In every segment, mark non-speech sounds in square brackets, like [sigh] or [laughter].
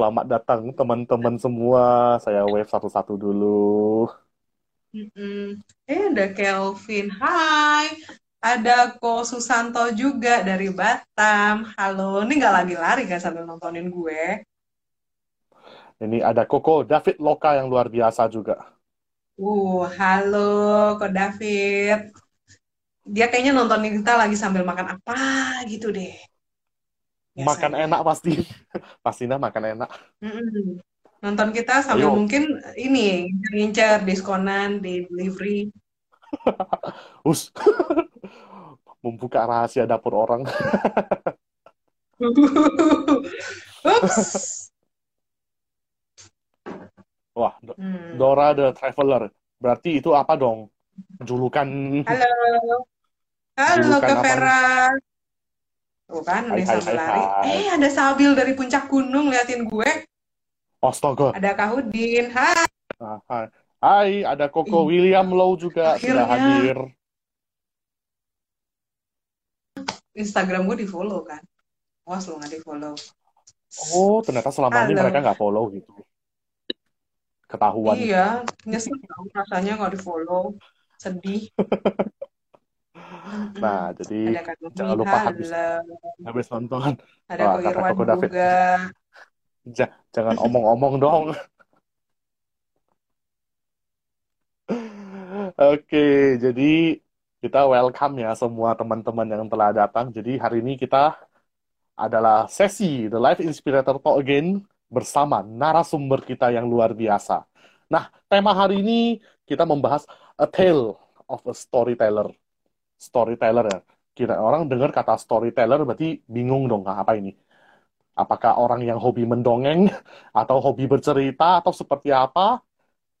selamat datang teman-teman semua. Saya wave satu-satu dulu. Mm-mm. Eh, ada Kelvin. Hai. Ada Ko Susanto juga dari Batam. Halo. Ini nggak lagi lari kan sambil nontonin gue? Ini ada Koko David Loka yang luar biasa juga. Uh, halo Ko David. Dia kayaknya nontonin kita lagi sambil makan apa gitu deh. Makan Biasanya. enak pasti. [laughs] Pastinya makan enak. Mm-mm. Nonton kita sambil Ayo. mungkin ini ngincer diskonan di delivery. [laughs] Us. [laughs] Membuka rahasia dapur orang. Ups. Wah, Do- Hmm. Dora the Traveler. Berarti itu apa dong? Julukan Halo. Halo Julukan Kak apa Vera. Tuh kan, Hai, udah hai, lari. hai. Eh, ada Sabil dari puncak gunung liatin gue. Astaga. Ada Kak Hudin. Hai. Ah, Hai, Hai, ada Koko William Low juga sudah Akhirnya. hadir. Instagram gue di follow kan. Awas lo nggak di follow. Oh, ternyata selama ini Halo. mereka nggak follow gitu. Ketahuan. Iya, nyesel rasanya nggak di follow. Sedih. [laughs] Nah, jadi jangan lupa habis habis nonton. Ada Ko kata Koko David, juga. "Ja- jangan omong-omong dong. Oke, jadi kita welcome ya semua teman-teman yang telah datang. Jadi hari ini kita adalah sesi The Life Inspirator Talk Again bersama narasumber kita yang luar biasa. Nah, tema hari ini kita membahas A Tale of a Storyteller. Storyteller ya. Kira orang dengar kata storyteller berarti bingung dong, "Ah, apa ini? Apakah orang yang hobi mendongeng [laughs] atau hobi bercerita atau seperti apa?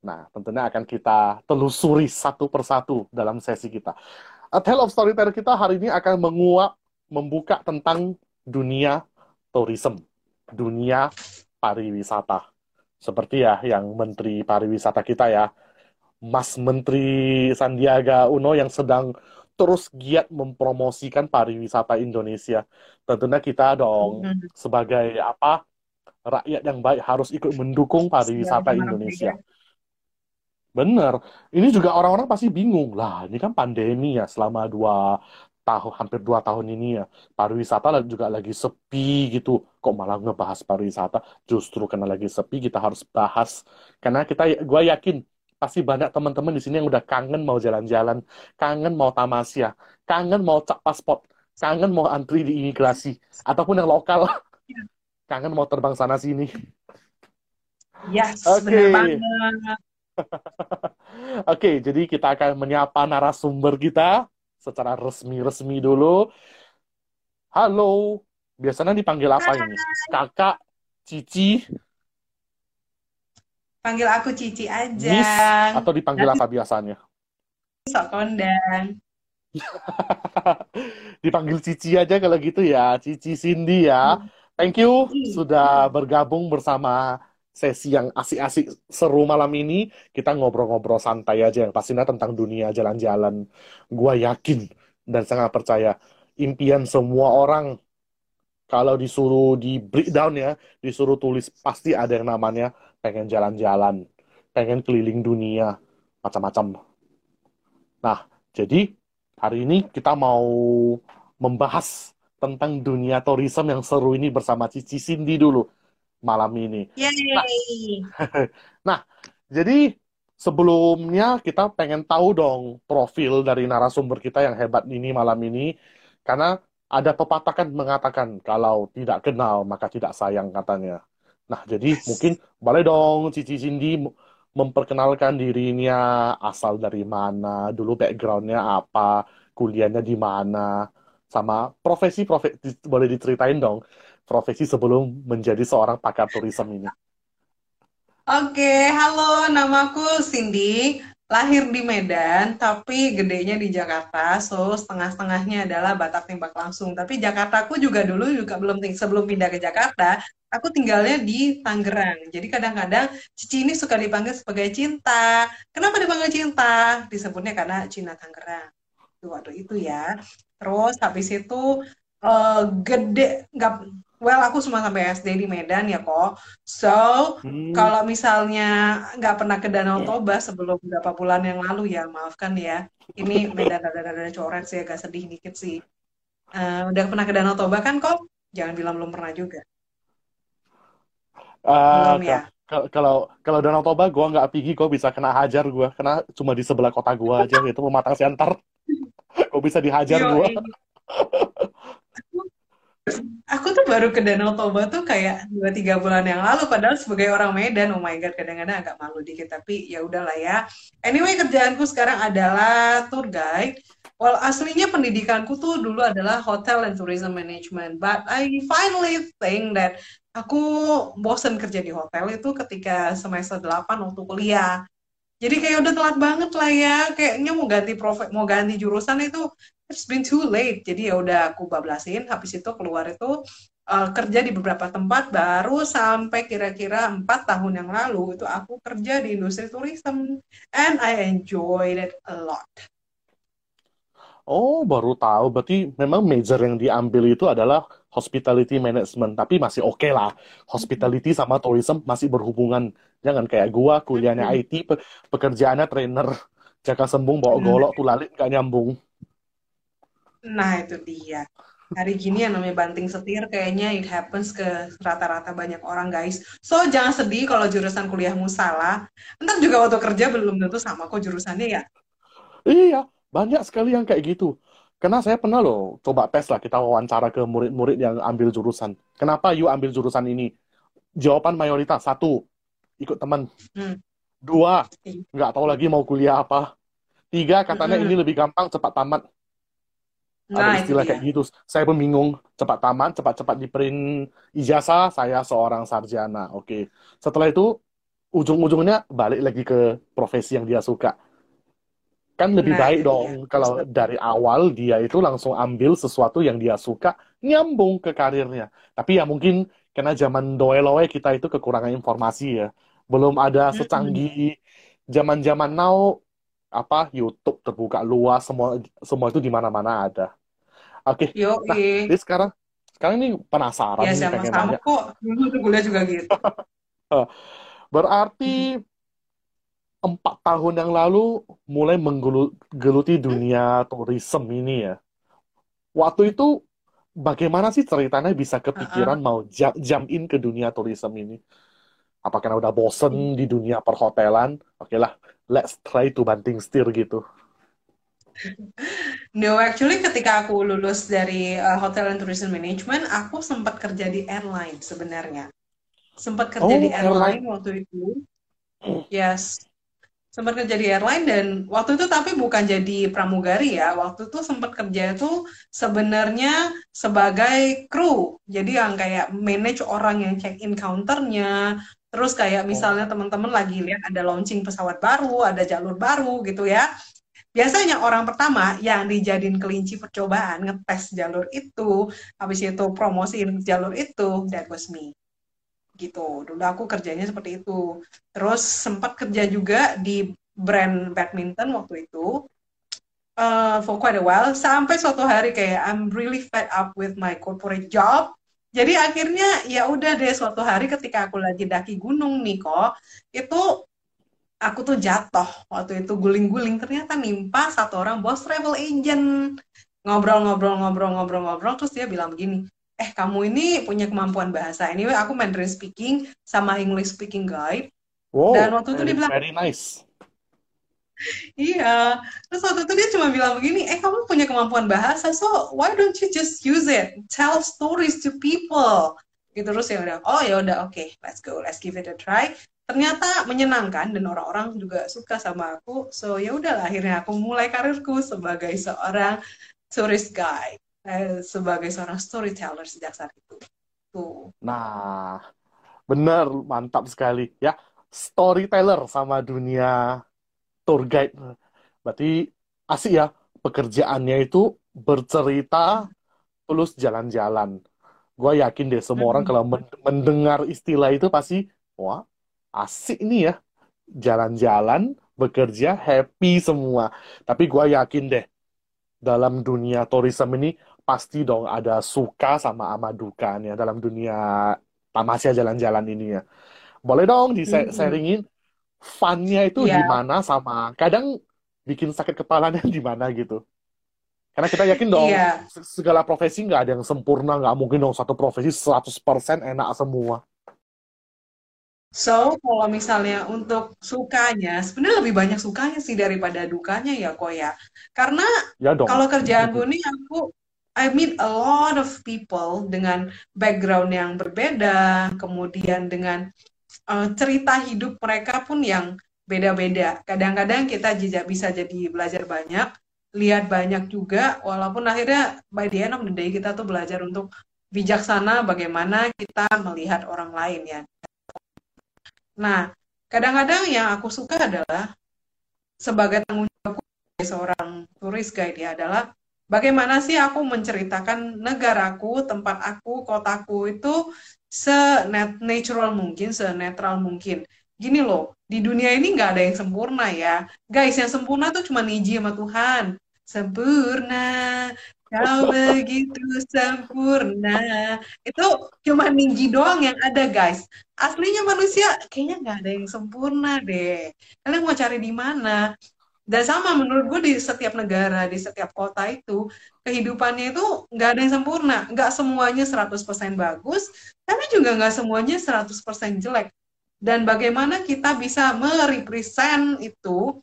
Nah, tentunya akan kita telusuri satu persatu dalam sesi kita. A Tale of Storyteller kita hari ini akan menguak, membuka tentang dunia tourism, dunia pariwisata. Seperti ya yang Menteri Pariwisata kita ya, Mas Menteri Sandiaga Uno yang sedang terus giat mempromosikan pariwisata Indonesia. Tentunya kita dong Mm-mm. sebagai apa rakyat yang baik harus ikut mendukung pariwisata Sebagai Indonesia. merdeka. Bener. Ini juga orang-orang pasti bingung. Lah, ini kan pandemi ya selama dua tahun, hampir dua tahun ini ya. Pariwisata juga lagi sepi gitu. Kok malah ngebahas pariwisata? Justru karena lagi sepi kita harus bahas. Karena kita, gue yakin pasti banyak teman-teman di sini yang udah kangen mau jalan-jalan, kangen mau tamasya, kangen mau cap paspor, kangen mau antri di imigrasi, ataupun yang lokal, kangen mau terbang sana sini. Yes, Oke. bener banget. [laughs] Oke, jadi kita akan menyapa narasumber kita secara resmi-resmi dulu. Halo, biasanya dipanggil apa ini? Kakak, Cici, Panggil aku Cici aja. Miss, atau dipanggil apa biasanya? sok kondang. [laughs] Dipanggil Cici aja kalau gitu ya, Cici Cindy ya. Thank you sudah bergabung bersama sesi yang asik-asik seru malam ini. Kita ngobrol-ngobrol santai aja yang pastinya tentang dunia jalan-jalan. Gua yakin dan sangat percaya impian semua orang kalau disuruh di breakdown ya, disuruh tulis pasti ada yang namanya pengen jalan-jalan, pengen keliling dunia, macam-macam. Nah, jadi hari ini kita mau membahas tentang dunia tourism yang seru ini bersama Cici Cindy dulu malam ini. Nah, Yeay. [laughs] nah, jadi sebelumnya kita pengen tahu dong profil dari narasumber kita yang hebat ini malam ini, karena ada pepatah kan mengatakan kalau tidak kenal maka tidak sayang katanya. Nah, jadi mungkin boleh dong Cici Cindy memperkenalkan dirinya, asal dari mana, dulu backgroundnya apa, kuliahnya di mana, sama profesi profesi boleh diceritain dong profesi sebelum menjadi seorang pakar tourism ini. Oke, halo, namaku Cindy. Lahir di Medan, tapi gedenya di Jakarta. So, setengah-setengahnya adalah Batak tembak langsung. Tapi Jakartaku juga dulu juga belum sebelum pindah ke Jakarta, aku tinggalnya di Tangerang. Jadi kadang-kadang Cici ini suka dipanggil sebagai Cinta. Kenapa dipanggil Cinta? Disebutnya karena Cina Tangerang. Waktu itu ya. Terus habis itu eh, gede nggak well aku cuma sampai SD di Medan ya kok. So Hmm. kalau misalnya nggak pernah ke Danau Toba sebelum beberapa bulan yang lalu ya maafkan ya. Ini [laughs] Medan ada-ada coret sih agak sedih dikit sih. Eh, udah pernah ke Danau Toba kan kok? Jangan bilang belum pernah juga. Ah, Belum ya? ka- ka- kalau kalau Danau Toba gue nggak pergi, gue bisa kena hajar gue, karena cuma di sebelah kota gue aja itu Pematang Siantar, [laughs] gue bisa dihajar gue. [laughs] Aku tuh baru ke Danau Toba tuh kayak dua tiga bulan yang lalu, padahal sebagai orang Medan, oh my God, kadang-kadang agak malu dikit, tapi ya udahlah ya. Anyway, kerjaanku sekarang adalah tour guide. Well, aslinya pendidikanku tuh dulu adalah Hotel and Tourism Management, but I finally think that aku bosen kerja di hotel itu ketika semester 8 waktu kuliah. Jadi kayak udah telat banget lah ya, kayaknya mau ganti profe mau ganti jurusan itu it's been too late. Jadi ya udah aku bablasin, habis itu keluar itu uh, kerja di beberapa tempat baru sampai kira-kira empat tahun yang lalu itu aku kerja di industri tourism and I enjoyed it a lot. Oh, baru tahu. Berarti memang major yang diambil itu adalah hospitality management. Tapi masih oke lah. Hospitality sama tourism masih berhubungan. Jangan kayak gua, kuliahnya. IT, pe- pekerjaannya trainer. Jaka sembung, bawa golok, tulalit, nggak nyambung. Nah itu dia. Hari gini yang namanya banting setir kayaknya it happens ke rata-rata banyak orang guys. So jangan sedih kalau jurusan kuliahmu salah. Ntar juga waktu kerja belum tentu sama kok jurusannya ya. Iya, banyak sekali yang kayak gitu. Karena saya pernah loh coba tes lah kita wawancara ke murid-murid yang ambil jurusan. Kenapa you ambil jurusan ini? Jawaban mayoritas satu, ikut teman. Hmm. Dua, nggak tahu lagi mau kuliah apa. Tiga, katanya Mm-mm. ini lebih gampang cepat tamat. Ada Nah, itu istilah kayak gitu. Saya pun bingung. Cepat tamat, cepat-cepat di print ijazah, saya seorang sarjana. Oke. Setelah itu, ujung-ujungnya balik lagi ke profesi yang dia suka. Kan lebih Nah, baik dong kalau dari awal dia itu langsung ambil sesuatu yang dia suka, nyambung ke karirnya. Tapi ya mungkin karena zaman doe-loe kita itu kekurangan informasi ya. Belum ada Mm-mm. secanggih zaman-zaman now apa YouTube terbuka luas semua semua itu di mana-mana ada. Oke. Yo, Nah, jadi sekarang sekarang ini penasaran ya nih pengen sama-sama nanya. kok. Dulu kuliah juga gitu. [laughs] Berarti empat tahun yang lalu mulai menggeluti dunia tourism ini ya. Waktu itu bagaimana sih ceritanya bisa kepikiran mau ja- jump in ke dunia tourism ini? Apa karena udah bosen di dunia perhotelan? Oke lah, let's try to banting setir gitu. [laughs] No, actually ketika aku lulus dari uh, Hotel and Tourism Management, aku sempat kerja di airline sebenarnya. Sempat kerja Oh, di airline. airline waktu itu. Yes. Sempat kerja di airline dan waktu itu tapi bukan jadi pramugari ya. Waktu itu sempat kerja itu sebenarnya sebagai kru. Jadi yang kayak manage orang yang check in counternya. Terus kayak misalnya Oh. teman-teman lagi lihat ada launching pesawat baru, ada jalur baru gitu ya. Biasanya orang pertama yang dijadiin kelinci percobaan ngetes jalur itu, habis itu promosiin jalur itu, that was me. Gitu. Dulu aku kerjanya seperti itu. Terus sempat kerja juga di brand badminton waktu itu uh, for quite a while sampai suatu hari kayak I'm really fed up with my corporate job. Jadi akhirnya ya udah deh suatu hari ketika aku lagi daki gunung nih kok, itu aku tuh jatuh waktu itu guling-guling. Ternyata nimpa satu orang bos travel agent. Ngobrol-ngobrol-ngobrol-ngobrol-ngobrol terus dia bilang begini eh kamu ini punya kemampuan bahasa. Anyway aku Mandarin speaking sama English speaking guide. Wow, dan waktu itu dia bilang very nice. [laughs] iya. Terus waktu itu dia cuma bilang begini eh kamu punya kemampuan bahasa so why don't you just use it? Tell stories to people. Gitu terus ya udah oh ya udah oke okay, let's go let's give it a try ternyata menyenangkan dan orang-orang juga suka sama aku so ya udahlah akhirnya aku mulai karirku sebagai seorang tourist guide eh, sebagai seorang storyteller sejak saat itu tuh Nah, bener, mantap sekali ya. Storyteller sama dunia tour guide. Berarti asik ya, pekerjaannya itu bercerita plus jalan-jalan. Gue yakin deh semua orang Hmm. kalau men- mendengar istilah itu pasti, wah asik nih ya. Jalan-jalan, bekerja, happy semua. Tapi gue yakin deh, dalam dunia tourism ini pasti dong ada suka sama ama dukanya dalam dunia tamasya jalan-jalan ini ya. Boleh dong di-sharingin fun-nya itu Iya, gimana sama kadang bikin sakit kepalanya [laughs] di mana gitu. Karena kita yakin dong iya. se- segala profesi nggak ada yang sempurna, nggak mungkin dong satu profesi 100% enak semua. So, kalau misalnya untuk sukanya, sebenarnya lebih banyak sukanya sih daripada dukanya ya kok ya. Karena Ya dong. kalau kerjaanku ini aku I meet a lot of people dengan background yang berbeda, kemudian dengan eh, cerita hidup mereka pun yang beda-beda. Kadang-kadang kita juga bisa jadi belajar banyak, lihat banyak juga, walaupun akhirnya by the end of the day kita tuh belajar untuk bijaksana bagaimana kita melihat orang lain ya. Nah, kadang-kadang yang aku suka adalah sebagai tanggung jawabku sebagai seorang turis guide ya adalah bagaimana sih aku menceritakan negaraku, tempat aku, kotaku itu se-natural mungkin, se-netral mungkin. Gini loh, di dunia ini nggak ada yang sempurna ya. Guys, yang sempurna tuh cuma niji sama Tuhan. Sempurna, kau [laughs] begitu sempurna. Itu cuma niji doang yang ada guys. Aslinya manusia kayaknya nggak ada yang sempurna deh. Kalian mau cari di mana? Dan sama menurut gue di setiap negara, di setiap kota itu, kehidupannya itu nggak ada yang sempurna. Nggak semuanya 100% bagus, tapi juga nggak semuanya 100% jelek. Dan bagaimana kita bisa merepresent itu,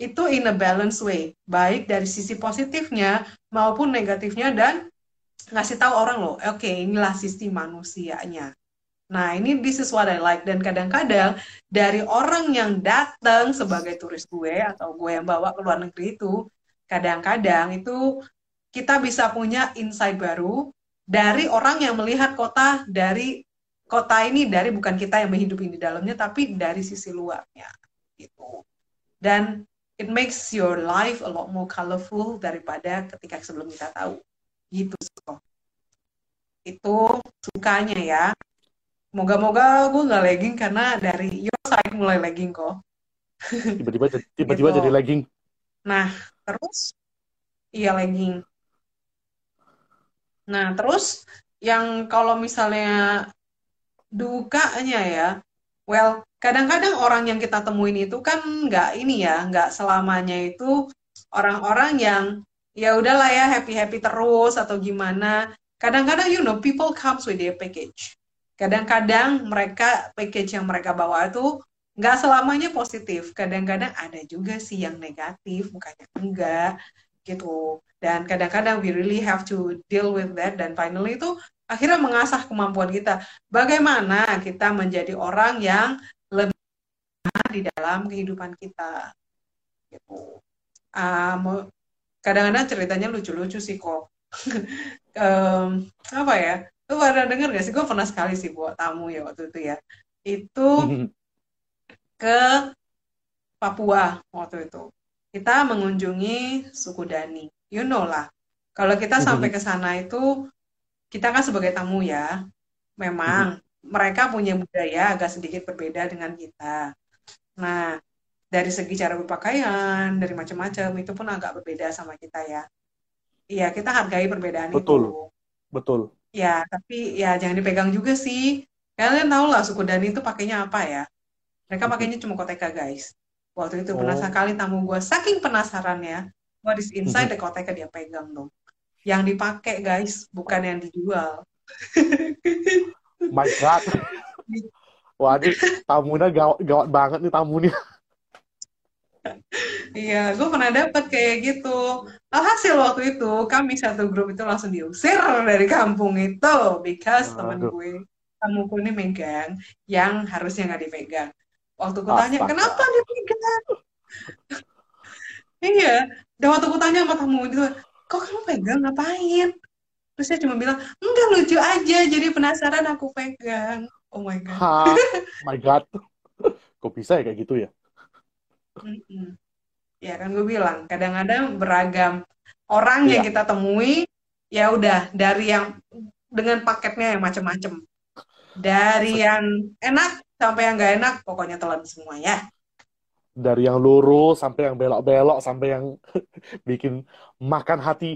itu in a balanced way. Baik dari sisi positifnya maupun negatifnya dan ngasih tahu orang loh, oke inilah sisi manusianya. Nah, ini this is what I like. Dan kadang-kadang dari orang yang datang sebagai turis gue atau gue yang bawa ke luar negeri itu, kadang-kadang itu kita bisa punya insight baru dari orang yang melihat kota dari kota ini dari bukan kita yang menghidupi di dalamnya, tapi dari sisi luarnya gitu. Dan it makes your life a lot more colorful daripada ketika sebelum kita tahu. Gitu. So. Itu sukanya ya. Moga-moga gue nggak lagging karena dari your side mulai lagging kok. [laughs] Tiba-tiba jadi- tiba-tiba Gitu. jadi lagging. Nah, terus iya lagging. Nah, terus yang kalau misalnya dukanya ya, well, kadang-kadang orang yang kita temuin itu kan nggak ini ya, nggak selamanya itu orang-orang yang ya udahlah ya happy-happy terus atau gimana. Kadang-kadang you know people comes with their package. Kadang-kadang mereka package yang mereka bawa itu nggak selamanya positif. Kadang-kadang ada juga sih yang negatif, bukannya enggak gitu. Dan kadang-kadang we really have to deal with that. Dan finally itu akhirnya mengasah kemampuan kita. Bagaimana kita menjadi orang yang di dalam kehidupan kita. Gitu. Mau- kadang-kadang ceritanya lucu-lucu sih kok. [laughs] Em, apa ya? Lu pada denger gak sih? Gue pernah sekali sih buat tamu ya waktu itu ya. Itu ke Papua waktu itu. Kita mengunjungi suku Dani. You know lah. Kalau kita sampai ke sana itu, kita kan sebagai tamu ya. Memang mereka punya budaya agak sedikit berbeda dengan kita. Nah, dari segi cara berpakaian, dari macam-macam, itu pun agak berbeda sama kita ya. Iya, kita hargai perbedaan Betul. itu. Betul. Ya, tapi ya jangan dipegang juga sih. Kalian tahu lah suku Dani itu pakainya apa ya? Mereka pakainya cuma koteka, guys. Waktu itu Oh. sekali tamu gue, saking penasarannya, what is inside the koteka dia pegang dong. Yang dipakai, guys, bukan yang dijual. [laughs] My God. Wah, ini tamunya gawat, gawat banget nih tamunya. Iya, gue pernah dapat kayak gitu. Alhasil waktu itu kami satu grup itu langsung diusir dari kampung itu because temen gue, tamuku ini megang yang harusnya nggak dipegang. Waktu ku tanya, Astaga. kenapa dipegang? Iya, dan waktu ku tanya sama tamu itu, kok kamu pegang ngapain? Terus dia cuma bilang, enggak lucu aja, jadi penasaran aku pegang. Oh my God. Ha, [laughs] my God. Kok bisa ya kayak gitu ya? Mm-mm. Ya kan gue bilang, kadang-kadang beragam orang yang Iya. kita temui, ya udah dari yang dengan paketnya yang macam-macam. Dari yang enak sampai yang nggak enak, pokoknya telan semua ya. dari yang lurus sampai yang belok-belok sampai yang [laughs] bikin makan hati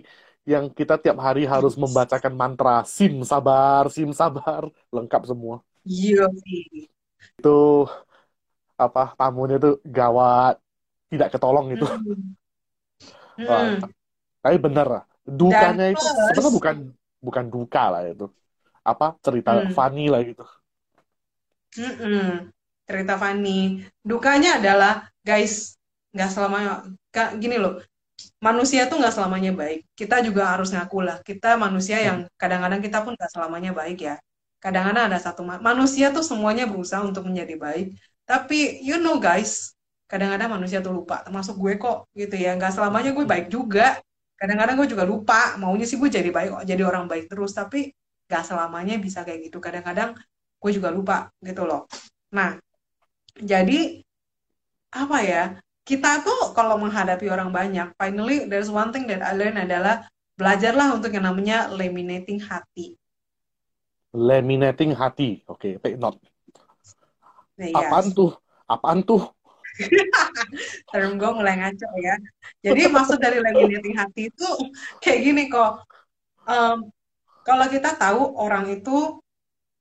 yang kita tiap hari harus membacakan mantra sim sabar sim sabar lengkap semua Iya sih. itu apa tamunya itu gawat tidak ketolong [laughs] itu Mm-mm. Wah, Mm. tapi bener Dan dukanya itu sebenarnya bukan bukan duka lah itu apa cerita mm, funny lah gitu mm-mm. cerita Fanny. Dukanya adalah, guys, nggak selamanya, Kak, gini loh, manusia tuh nggak selamanya baik. Kita juga harus ngaku lah, kita manusia yang kadang-kadang kita pun nggak selamanya baik ya. Kadang-kadang ada satu ma- manusia tuh semuanya berusaha untuk menjadi baik, tapi you know guys, kadang-kadang manusia tuh lupa, termasuk gue kok gitu ya. Nggak selamanya gue baik juga. Kadang-kadang gue juga lupa, maunya sih gue jadi baik kok, jadi orang baik terus, tapi nggak selamanya bisa kayak gitu. Kadang-kadang gue juga lupa gitu loh. Nah, jadi apa ya? Kita tuh kalau menghadapi orang banyak, finally there's one thing that I learn adalah belajarlah untuk yang namanya laminating hati. Laminating hati oke take note Nah, apaan yes, tuh apaan tuh [laughs] term gue mulai ngaco ya. Jadi maksud dari laminating hati itu kayak gini kok. Em, kalau kita tahu orang itu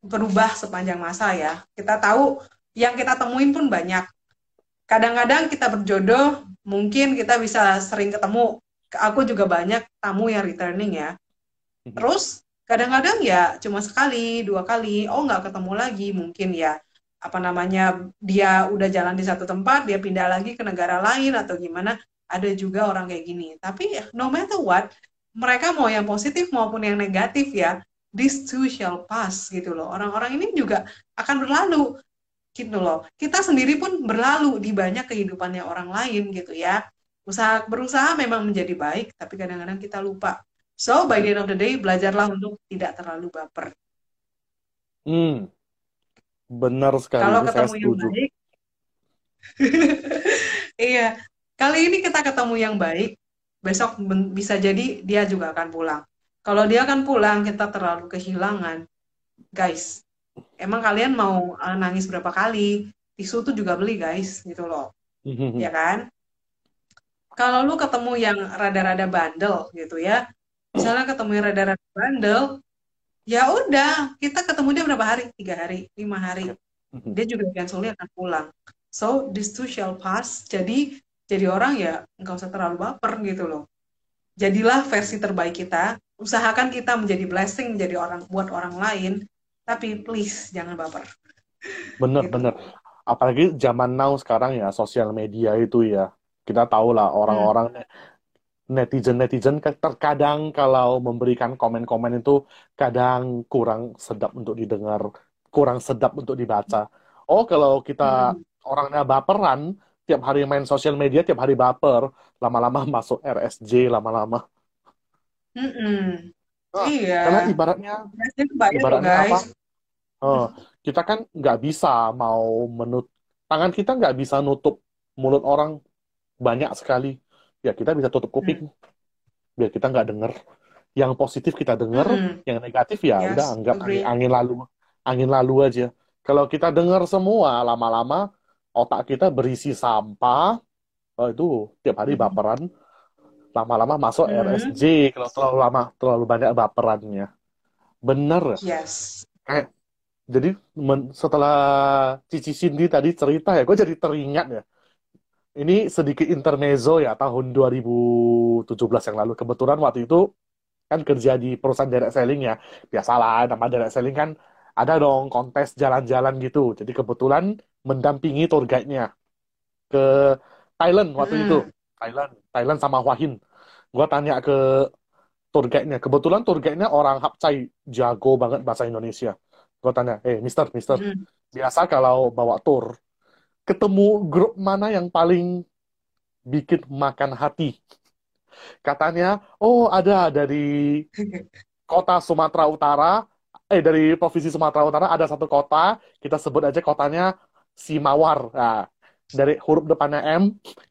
berubah sepanjang masa ya, kita tahu yang kita temuin pun banyak. Kadang-kadang kita berjodoh, mungkin kita bisa sering ketemu. Aku juga banyak tamu yang returning ya. Terus kadang-kadang ya cuma sekali, dua kali, oh nggak ketemu lagi, mungkin ya apa namanya dia udah jalan di satu tempat, dia pindah lagi ke negara lain atau gimana. Ada juga orang kayak gini. Tapi no matter what, mereka mau yang positif maupun yang negatif ya, this too shall pass gitu loh. Orang-orang ini juga akan berlalu gitu loh. Kita sendiri pun berlalu di banyak kehidupannya orang lain gitu ya. Usaha berusaha memang menjadi baik, tapi kadang-kadang kita lupa. So, by the end of the day, belajarlah untuk tidak terlalu baper. hmm benar sekali Kalau ini saya ketemu yang baik, [laughs] iya. Kali ini kita ketemu yang baik, besok bisa jadi dia juga akan pulang. Kalau dia akan pulang, kita terlalu kehilangan. Guys, emang kalian mau uh, nangis berapa kali? Tisu tuh juga beli, guys, gitu loh. Ya kan? Kalau lu ketemu yang rada-rada bandel gitu ya, misalnya ketemu yang rada-rada bandel, ya udah, kita ketemu dia berapa hari? Tiga hari, lima hari. Dia juga eventually akan pulang. So, this too shall pass. Jadi, jadi orang ya nggak usah terlalu baper gitu loh. Jadilah versi terbaik kita. Usahakan kita menjadi blessing, menjadi orang buat orang lain. Tapi please jangan baper. bener Gitu. bener apalagi zaman now sekarang ya sosial media itu ya kita tahu lah Hmm. Netizen-netizen kan terkadang kalau memberikan komen-komen itu kadang kurang sedap untuk didengar, kurang sedap untuk dibaca. Oh, kalau kita Hmm. orangnya baperan, tiap hari main sosial media, tiap hari baper, lama-lama [laughs] masuk RSJ, lama-lama. Mm-mm. Nah, Iya. karena ibaratnya, ibaratnya apa? Eh, kita kan nggak bisa mau menut, tangan kita nggak bisa nutup mulut orang banyak sekali. Ya kita bisa tutup Hmm. kuping, biar kita nggak denger. Yang positif kita denger, Mm-mm. yang negatif ya Yes, udah anggap angin, angin lalu, angin lalu aja. Kalau kita denger semua, lama-lama otak kita berisi sampah. Oh, itu tiap hari Mm-mm. baperan, lama-lama masuk Mm-mm. RSJ kalau terlalu lama, terlalu banyak baperannya. Bener. Yes. Kayak jadi men- setelah Cici Cindy tadi cerita ya, gue jadi teringat ya. Ini sedikit intermezzo ya tahun 2017 yang lalu. Kebetulan waktu itu kan kerja di perusahaan direct selling ya. Biasalah nama direct selling kan ada dong kontes jalan-jalan gitu. Jadi kebetulan mendampingi tour guide-nya ke Thailand waktu itu. Mm-mm. Thailand, Thailand sama Wahin. Gue tanya ke tour guide-nya. Kebetulan tour guide-nya orang Hapcai, jago banget bahasa Indonesia. Gue tanya, eh mister, mister, Mm-mm. biasa kalau bawa tour, ketemu grup mana yang paling bikin makan hati? Katanya, oh ada dari kota Sumatera Utara, eh dari provinsi Sumatera Utara ada satu kota, kita sebut aja kotanya Simawar. Nah, dari huruf depannya M,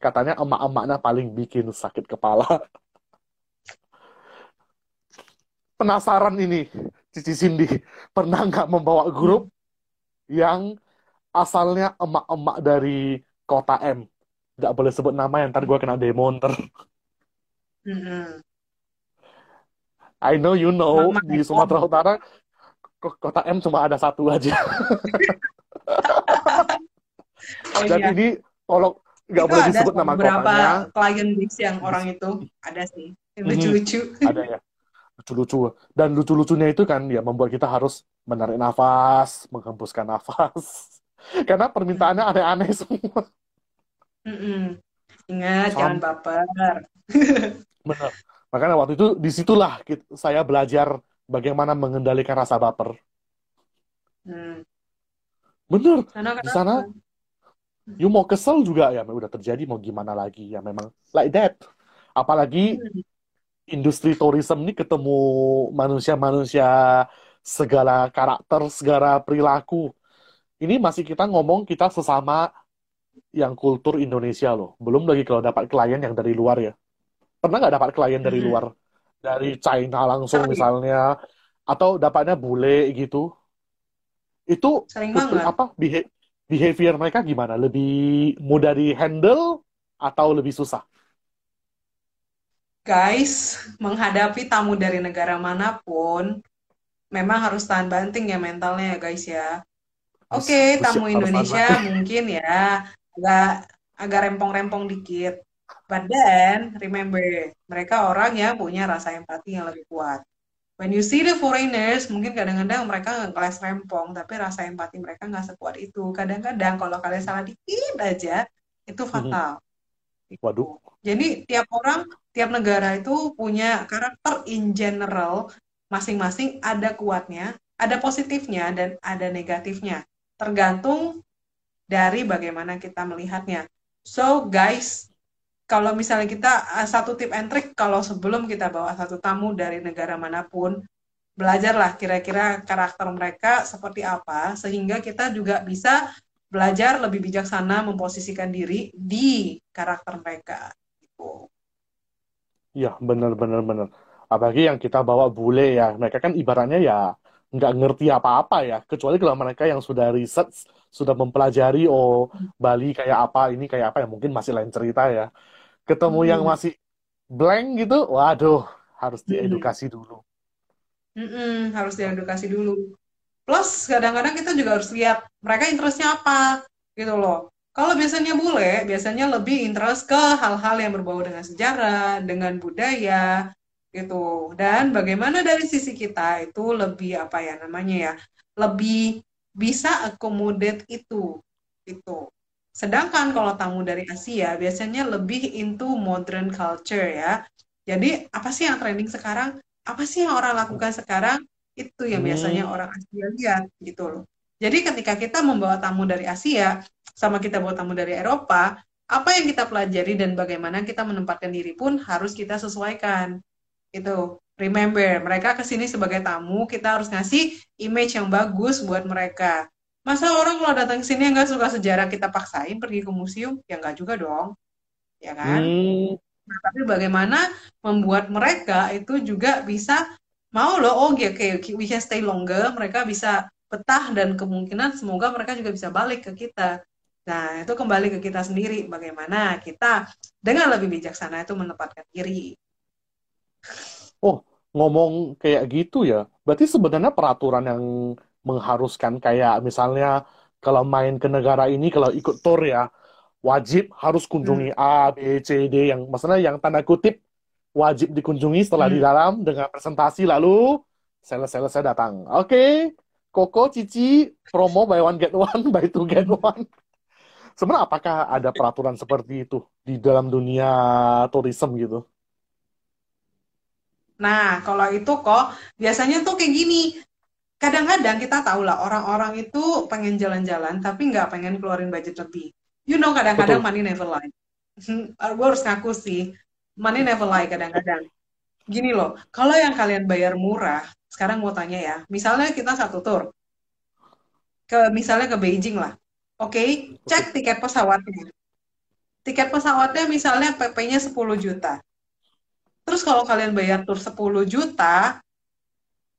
katanya emak-emaknya paling bikin sakit kepala. Penasaran ini, Cici Cindy, pernah nggak membawa grup yang asalnya emak-emak dari kota M? nggak boleh sebut nama yang ntar gue kena demo ntar. Mm-mm. I know you know Mama di Sumatera Utara ko- kota M cuma ada satu aja. [laughs] Oh Dan iya, ini tolong nggak boleh disebut nama beberapa kotanya. klien base yang orang itu ada sih. Yang lucu-lucu. [laughs] ada ya lucu-lucu dan lucu-lucunya itu kan ya membuat kita harus menarik nafas, menghembuskan nafas. Karena permintaannya aneh-aneh semua. Mm-mm. Ingat, jangan baper. [laughs] bener. Makanya waktu itu di situlah saya belajar bagaimana mengendalikan rasa baper. Hmm. Bener, Karena di kenapa? sana you mau kesel juga ya udah terjadi mau gimana lagi ya memang like that. Apalagi Hmm. industri tourism ini ketemu manusia-manusia segala karakter, segala perilaku. Ini masih kita ngomong kita sesama yang kultur Indonesia loh. Belum lagi kalau dapat klien yang dari luar ya. Pernah nggak dapat klien dari Mm-mm. luar? Dari China langsung Sering, misalnya, atau dapatnya bule gitu. Itu sering banget. apa beha- behavior mereka gimana? Lebih mudah di handle atau lebih susah? Guys, menghadapi tamu dari negara mana pun, memang harus tahan banting ya mentalnya ya guys ya. Oke, harus tamu Indonesia mungkin ya agak agak rempong-rempong dikit. But then, remember, mereka orang yang punya rasa empati yang lebih kuat. When you see the foreigners, mungkin kadang-kadang mereka nggak kelas rempong, tapi rasa empati mereka nggak sekuat itu. Kadang-kadang kalau kalian salah dikit aja, itu fatal. Waduh. Gitu. Jadi tiap orang, tiap negara itu punya karakter in general, masing-masing ada kuatnya, ada positifnya, dan ada negatifnya. Tergantung dari bagaimana kita melihatnya. So guys, kalau misalnya kita uh, satu tip and trick, kalau sebelum kita bawa satu tamu dari negara mana pun, belajarlah kira-kira karakter mereka seperti apa, sehingga kita juga bisa belajar lebih bijaksana memposisikan diri di karakter mereka. Gitu. Iya, bener-bener bener. Apalagi yang kita bawa bule ya, mereka kan ibaratnya ya nggak ngerti apa-apa ya. Kecuali kalau mereka yang sudah research, sudah mempelajari, oh Bali kayak apa, ini kayak apa ya, mungkin masih lain cerita ya. Ketemu yang Mm-mm. masih blank gitu, waduh, harus Mm-mm. diedukasi dulu. Mm-mm, harus diedukasi dulu. Plus kadang-kadang kita juga harus lihat mereka interestnya apa gitu loh. Kalau biasanya bule, biasanya lebih interest ke hal-hal yang berbau dengan sejarah, dengan budaya gitu. Dan bagaimana dari sisi kita itu lebih apa ya namanya ya, lebih bisa accommodate itu itu. Sedangkan kalau tamu dari Asia biasanya lebih into modern culture ya. Jadi apa sih yang trending sekarang? Apa sih yang orang lakukan sekarang? Itu yang biasanya Hmm, orang Asia lihat gitu loh. Jadi ketika kita membawa tamu dari Asia sama kita bawa tamu dari Eropa, apa yang kita pelajari dan bagaimana kita menempatkan diri pun harus kita sesuaikan. Itu. Remember, mereka ke sini sebagai tamu, kita harus ngasih image yang bagus buat mereka. Masa orang kalau datang ke sini nggak suka sejarah kita paksain pergi ke museum? Ya nggak juga dong, ya kan? hmm, Nah, tapi bagaimana membuat mereka itu juga bisa mau loh, oh oke, oke, we can stay longer, mereka bisa betah dan kemungkinan semoga mereka juga bisa balik ke kita. Nah, itu kembali ke kita sendiri, bagaimana kita dengan lebih bijaksana itu menempatkan diri. Oh, ngomong kayak gitu ya. Berarti sebenarnya peraturan yang mengharuskan kayak misalnya kalau main ke negara ini, kalau ikut tour ya, wajib harus Hmm, kunjungi A, B, C, D yang maksudnya yang tanda kutip wajib dikunjungi setelah di hmm. dalam dengan presentasi lalu sales-sales saya datang. Oke, Koko, Cici, promo buy one get one, [laughs] buy two get one. Sebenarnya apakah ada peraturan seperti itu di dalam dunia tourism gitu? Nah, kalau itu kok biasanya tuh kayak gini. Kadang-kadang kita tahu lah orang-orang itu pengen jalan-jalan tapi nggak pengen keluarin budget lebih. You know, kadang-kadang money never lie. [laughs] Gue harus ngaku sih, money never lie kadang-kadang. Gini loh, kalau yang kalian bayar murah, sekarang mau tanya ya, misalnya kita satu tour, ke misalnya ke Beijing lah. Oke, Oke. cek tiket pesawatnya. Tiket pesawatnya misalnya PP-nya 10 juta. Terus kalau kalian bayar tour 10 juta,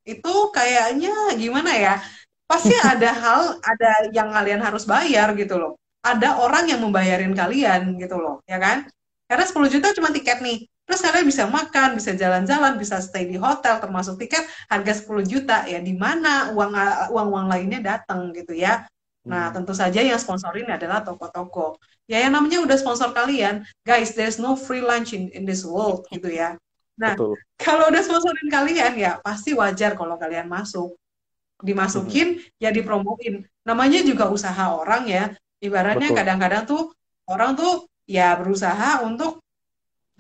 itu kayaknya gimana ya? Pasti [laughs] ada hal, ada yang kalian harus bayar gitu loh. ada orang yang membayarin kalian gitu loh, ya kan? Karena 10 juta cuma tiket nih. Terus kalian bisa makan, bisa jalan-jalan, bisa stay di hotel termasuk tiket harga 10 juta ya di mana uang uang-uang lainnya datang gitu ya. Nah, Hmm, tentu saja yang sponsorin adalah toko-toko. Ya yang namanya udah sponsor kalian, guys, there's no free lunch in, in this world [laughs] gitu ya. Nah, betul. kalau udah sponsorin kalian ya pasti wajar kalau kalian masuk. Dimasukin ya dipromoin. Namanya juga usaha orang ya. Ibaratnya kadang-kadang tuh orang tuh ya berusaha untuk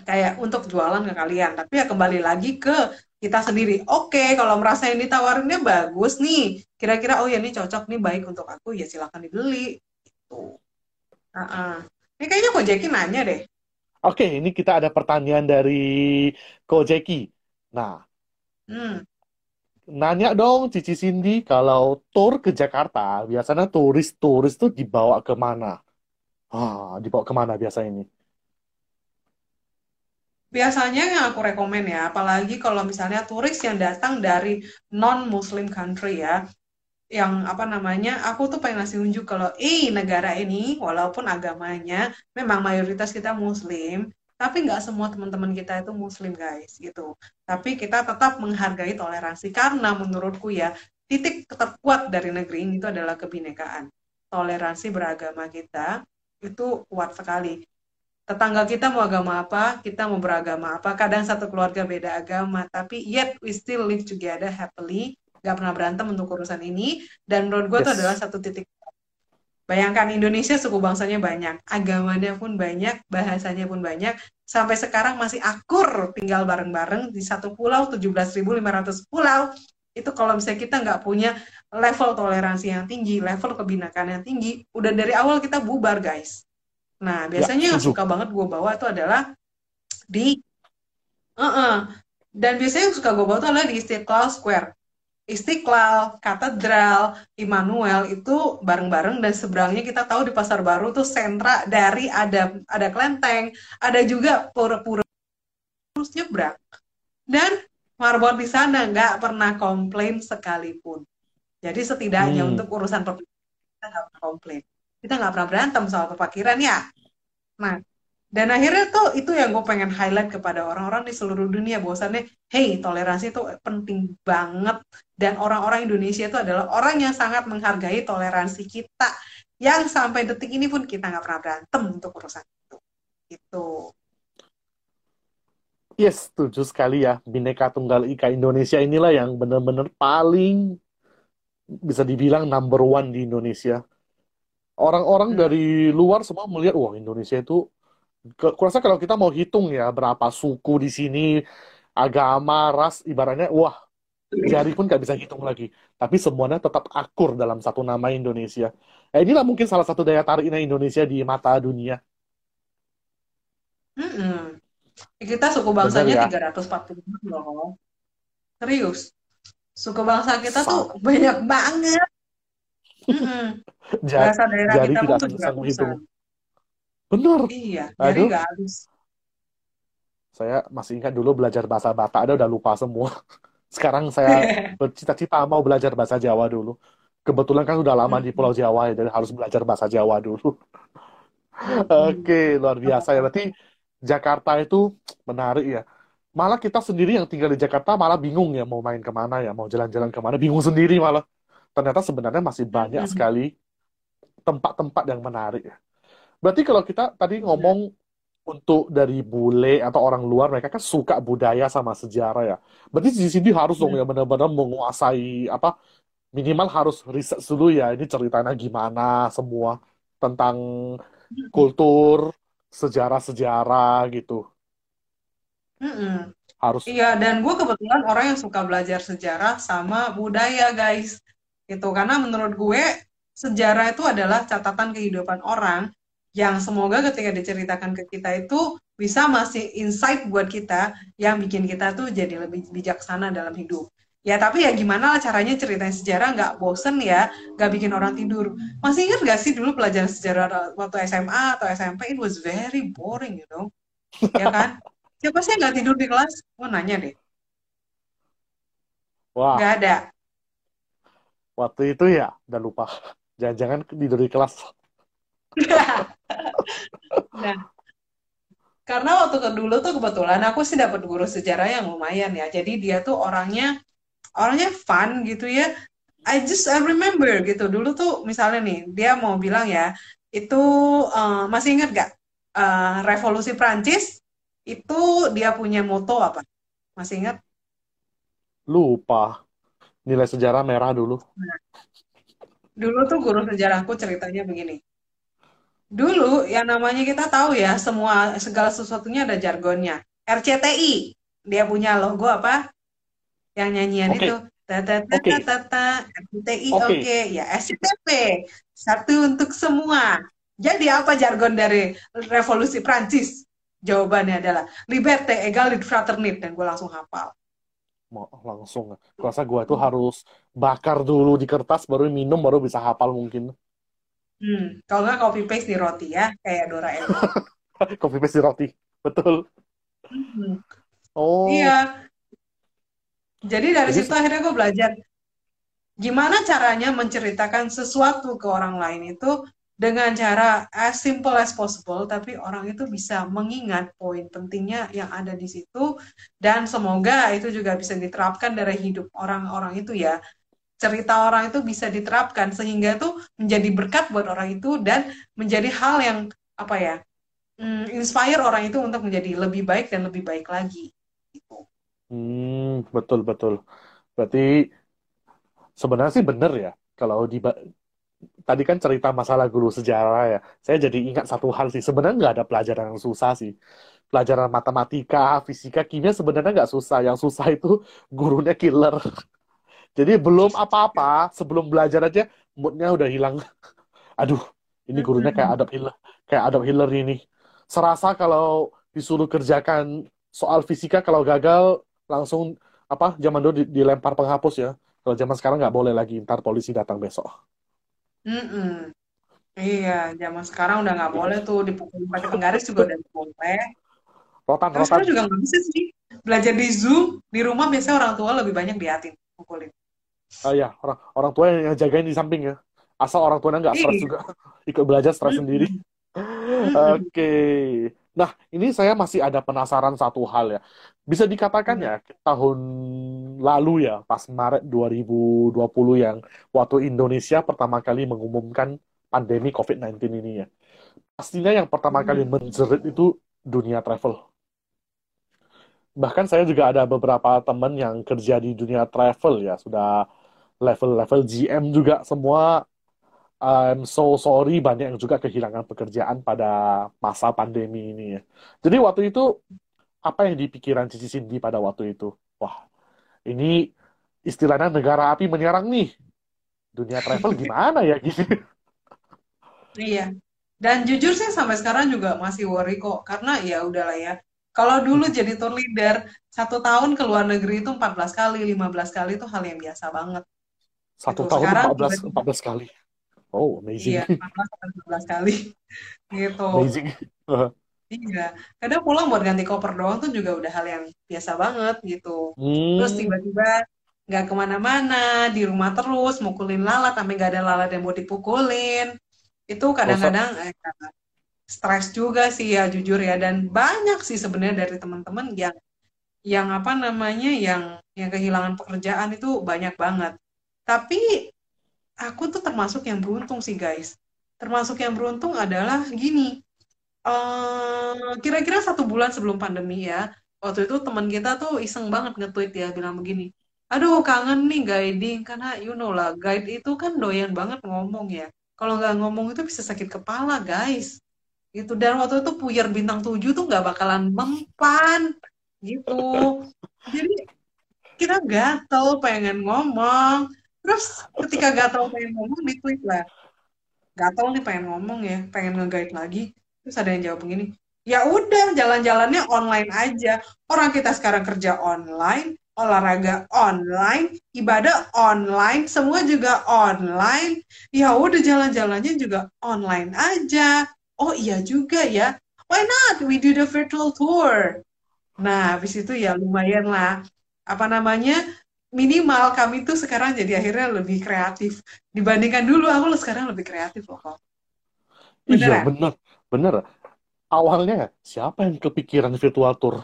kayak untuk jualan ke kalian. Tapi ya kembali lagi ke kita sendiri. Oke, kalau merasa ini tawarinnya bagus nih, kira-kira oh ya ini cocok nih baik untuk aku ya silakan dibeli. Gitu. Uh-uh. Ini kayaknya kok Jackie nanya deh. Oke, ini kita ada pertanyaan dari Ko Jeki. Nah, Hmm. nanya dong Cici Cindy, kalau tour ke Jakarta, biasanya turis-turis tuh dibawa ke mana? Ah, dibawa ke mana biasa ini? Biasanya yang aku rekomen ya, apalagi kalau misalnya turis yang datang dari non-Muslim country ya, yang apa namanya, aku tuh pengen ngasih unjuk kalau, eh negara ini walaupun agamanya memang mayoritas kita Muslim, tapi nggak semua teman-teman kita itu Muslim guys, gitu. Tapi kita tetap menghargai toleransi karena menurutku ya, titik terkuat dari negeri ini itu adalah kebinekaan. Toleransi beragama kita itu kuat sekali tetangga kita mau agama apa, kita mau beragama apa. Kadang satu keluarga beda agama, tapi yet we still live together happily. Gak pernah berantem untuk urusan ini. Dan menurut gue itu adalah Yes. satu titik. Bayangkan Indonesia suku bangsanya banyak, agamanya pun banyak, bahasanya pun banyak. Sampai sekarang masih akur tinggal bareng-bareng di satu pulau, 17.500 pulau. Itu kalau misalnya kita nggak punya level toleransi yang tinggi, level kebinakan yang tinggi, udah dari awal kita bubar guys. Nah, Ya, biasanya yang setuju. suka banget gue bawa itu adalah di uh-uh. Dan biasanya yang suka gue bawa itu adalah di Istiqlal Square. Istiqlal, Katedral, Immanuel itu bareng-bareng dan seberangnya kita tahu di Pasar Baru tuh sentra dari ada ada kelenteng, ada juga pura-pura terus nyebrang. Dan marbot di sana nggak pernah komplain sekalipun. Jadi setidaknya Hmm, untuk urusan kita nggak pernah komplain. Kita nggak pernah berantem soal perpakiran ya. Nah, dan akhirnya tuh itu yang gue pengen highlight kepada orang-orang di seluruh dunia bahwasannya, hey, toleransi itu penting banget dan orang-orang Indonesia itu adalah orang yang sangat menghargai toleransi kita yang sampai detik ini pun kita nggak pernah berantem untuk urusan itu. Itu. yes, setuju sekali ya. Bineka Tunggal Ika Indonesia inilah yang benar-benar paling bisa dibilang number one di Indonesia. Orang-orang Hmm. dari luar semua melihat, wah Indonesia itu, kurasa kalau kita mau hitung ya berapa suku di sini, agama, ras, ibaratnya, wah jari pun nggak bisa hitung lagi. Tapi semuanya tetap akur dalam satu nama Indonesia. Ya, inilah mungkin salah satu daya tariknya Indonesia di mata dunia. Mm-mm. Kita suku Benar bangsanya ya? 340 loh. Serius. Suku bangsa kita tuh Sangat. banyak banget. Mm-mm. [laughs] Ja- Bahasa daerah Jari kita pun tidak tuh bisa menghitung. Benar. Iya, jadi Aduh, habis. saya masih ingat dulu belajar bahasa Batak, ada udah lupa semua. [laughs] Sekarang saya [laughs] bercita-cita mau belajar bahasa Jawa dulu. Kebetulan kan udah lama di. Pulau Jawa ya, jadi harus belajar bahasa Jawa dulu. Oke, luar biasa ya. Berarti Jakarta itu menarik ya. Malah kita sendiri yang tinggal di Jakarta malah bingung ya mau main ke mana ya, mau jalan-jalan ke mana, bingung sendiri malah. Ternyata sebenarnya masih banyak sekali tempat-tempat yang menarik ya. Berarti kalau kita tadi Benar. ngomong untuk dari bule atau orang luar, mereka kan suka budaya sama sejarah ya. Berarti di sini harus dong Mm. ya benar-benar menguasai apa minimal harus riset dulu ya ini ceritanya gimana semua tentang kultur, sejarah-sejarah gitu. Mm-mm. Harus Iya, dan gue kebetulan orang yang suka belajar sejarah sama budaya, guys. Gitu, karena menurut gue sejarah itu adalah catatan kehidupan orang yang semoga ketika diceritakan ke kita itu bisa masih insight buat kita yang bikin kita tuh jadi lebih bijaksana dalam hidup. Ya, tapi ya gimana lah caranya ceritain sejarah nggak bosen ya, nggak bikin orang tidur. Masih ingat gak sih dulu pelajaran sejarah waktu SMA atau SMP? It was very boring, you know. Ya kan? Siapa sih nggak tidur di kelas? Mau nanya deh. wah Nggak ada. Waktu itu ya udah lupa. Jangan-jangan tidur di kelas. [laughs] Nah, karena waktu ke dulu tuh kebetulan aku sih dapat guru sejarah yang lumayan ya. Jadi dia tuh orangnya orangnya fun gitu ya. I just I remember gitu. Dulu tuh misalnya nih dia mau bilang ya itu uh, masih ingat gak uh, revolusi Prancis itu dia punya moto apa? Masih ingat? Lupa. Nilai sejarah merah dulu. Dulu tuh guru sejarahku ceritanya begini. Dulu yang namanya kita tahu ya, semua segala sesuatunya ada jargonnya. RCTI, dia punya logo apa? Yang nyanyian okay. itu. Tata tata okay. tata RCTI oke okay. okay. ya SCTP satu untuk semua. Jadi apa jargon dari revolusi Prancis? Jawabannya adalah liberté, égalité, fraternité dan gue langsung hafal langsung. Gue rasa gue tuh harus bakar dulu di kertas, baru minum, baru bisa hafal mungkin. Hmm, kalau nggak copy paste di roti ya, kayak Doraemon. [laughs] copy paste di roti, betul. Hmm. Oh. Iya. Jadi dari Jadi, situ akhirnya gue belajar gimana caranya menceritakan sesuatu ke orang lain itu dengan cara as simple as possible, tapi orang itu bisa mengingat poin pentingnya yang ada di situ, dan semoga itu juga bisa diterapkan dari hidup orang-orang itu ya. Cerita orang itu bisa diterapkan sehingga itu menjadi berkat buat orang itu dan menjadi hal yang apa ya, mm, inspire orang itu untuk menjadi lebih baik dan lebih baik lagi. Gitu. Hmm, betul betul. Berarti sebenarnya sih benar ya kalau di tadi kan cerita masalah guru sejarah ya. Saya jadi ingat satu hal sih. Sebenarnya nggak ada pelajaran yang susah sih. Pelajaran matematika, fisika, kimia sebenarnya nggak susah. Yang susah itu gurunya killer. [laughs] Jadi belum apa-apa, sebelum belajar aja moodnya udah hilang. [laughs] Aduh, ini gurunya kayak Adam Hiller, kayak Adam Hiller ini. Serasa kalau disuruh kerjakan soal fisika kalau gagal langsung apa zaman dulu dilempar penghapus ya. Kalau zaman sekarang nggak boleh lagi, ntar polisi datang besok. Mm-mm. Iya, zaman sekarang udah nggak boleh tuh dipukul pakai penggaris juga udah boleh. Rotan, Terus rotan. juga nggak bisa sih belajar di Zoom di rumah biasanya orang tua lebih banyak diatin pukulin. Oh iya, orang orang tua yang jagain di samping ya. Asal orang tuanya nggak stres iya. juga, [laughs] ikut belajar stres sendiri. [laughs] Oke. Okay. Nah, ini saya masih ada penasaran satu hal ya. Bisa dikatakan ya, tahun lalu ya, pas Maret 2020 yang waktu Indonesia pertama kali mengumumkan pandemi COVID-19 ini ya. Pastinya yang pertama kali hmm. menjerit itu dunia travel. Bahkan saya juga ada beberapa teman yang kerja di dunia travel ya, sudah level-level GM juga semua I'm so sorry banyak yang juga kehilangan pekerjaan pada masa pandemi ini ya. Jadi waktu itu apa yang dipikiran Cici Cindy pada waktu itu? Wah, ini istilahnya negara api menyerang nih. Dunia travel [laughs] gimana ya gitu. Iya. Dan jujur sih sampai sekarang juga masih worry kok karena ya udahlah ya. Kalau dulu jadi tour leader, satu tahun ke luar negeri itu 14 kali, 15 kali itu hal yang biasa banget. Satu gitu. tahun Sekarang, 14, 14 kali. Oh, amazing. Iya, 14 kali. gitu. Amazing. iya. Kadang pulang buat ganti koper doang tuh juga udah hal yang biasa banget gitu. Hmm. Terus tiba-tiba nggak ke mana-mana, di rumah terus, mukulin lalat, sampai nggak ada lalat yang mau dipukulin. Itu kadang-kadang eh, stres juga sih ya jujur ya. Dan banyak sih sebenarnya dari teman-teman yang yang apa namanya yang yang kehilangan pekerjaan itu banyak banget. Tapi aku tuh termasuk yang beruntung sih guys. Termasuk yang beruntung adalah gini. Uh, kira-kira satu bulan sebelum pandemi ya, waktu itu teman kita tuh iseng banget nge-tweet ya, bilang begini, aduh kangen nih guiding, karena you know lah, guide itu kan doyan banget ngomong ya. Kalau nggak ngomong itu bisa sakit kepala guys. Gitu. Dan waktu itu puyer bintang tujuh tuh nggak bakalan mempan. Gitu. Jadi kita gatel pengen ngomong Terus ketika gatel pengen ngomong di tweet lah. Gatel nih pengen ngomong ya, pengen nge lagi. Terus ada yang jawab begini, ya udah jalan-jalannya online aja. Orang kita sekarang kerja online, olahraga online, ibadah online, semua juga online. Ya udah jalan-jalannya juga online aja. Oh iya juga ya. Why not? We do the virtual tour. Nah, habis itu ya lumayan lah. Apa namanya? Minimal kami tuh sekarang jadi akhirnya lebih kreatif dibandingkan dulu aku sekarang lebih kreatif loh Iya, Beneran? bener. Bener. Awalnya siapa yang kepikiran virtual tour?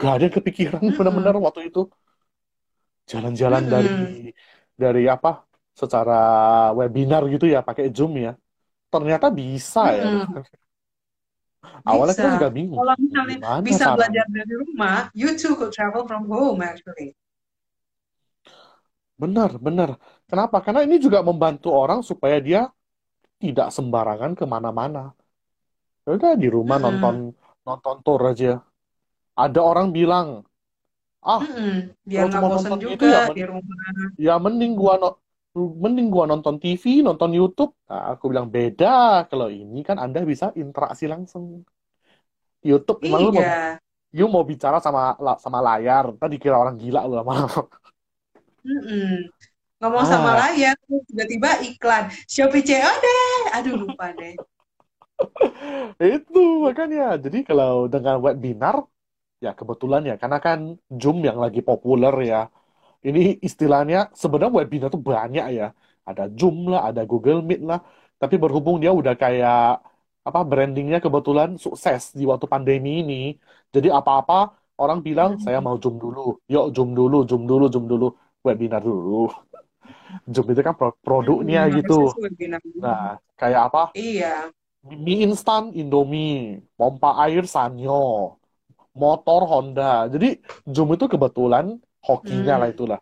Gak ada yang kepikiran bener-bener Mm-mm. waktu itu. Jalan-jalan dari Mm-mm. dari apa? Secara webinar gitu ya, pakai Zoom ya. Ternyata bisa ya. Mm-mm. [laughs] Awalnya kita Bisa. juga bingung. Kalau misalnya Gimana bisa belajar dari rumah, you too could travel from home actually. Benar, benar. Kenapa? Karena ini juga membantu orang supaya dia tidak sembarangan ke mana-mana. Ya Udah di rumah nonton Mm-mm. nonton tour aja. Ada orang bilang, ah. Biar kalau nggak nonton gitu juga ya, di rumah. ya mending gua no- mending gua nonton TV, nonton YouTube. Nah, aku bilang beda. Kalau ini kan Anda bisa interaksi langsung. YouTube emang lu mau Iya. you mau bicara sama sama layar, tadi kira orang gila lu lama-lama. Mm-mm. Ngomong sama Ah, layar, terus tiba-tiba iklan Shopee COD. Aduh, lupa deh. [laughs] itu makanya. Jadi kalau dengan webinar, ya kebetulan ya, karena kan Zoom yang lagi populer ya. Ini istilahnya sebenarnya webinar tuh banyak ya. Ada Zoom lah, ada Google Meet lah. Tapi berhubung dia udah kayak apa brandingnya kebetulan sukses di waktu pandemi ini. Jadi apa-apa orang bilang saya mau Zoom dulu. Yuk Zoom dulu, Zoom dulu, Zoom dulu. Webinar dulu. [laughs] Zoom itu kan pro- produknya Mm-mm. gitu. Nah, kayak apa? Iya. Mie instan Indomie, pompa air Sanyo, motor Honda. Jadi Zoom itu kebetulan hokinya lah Hmm. itulah.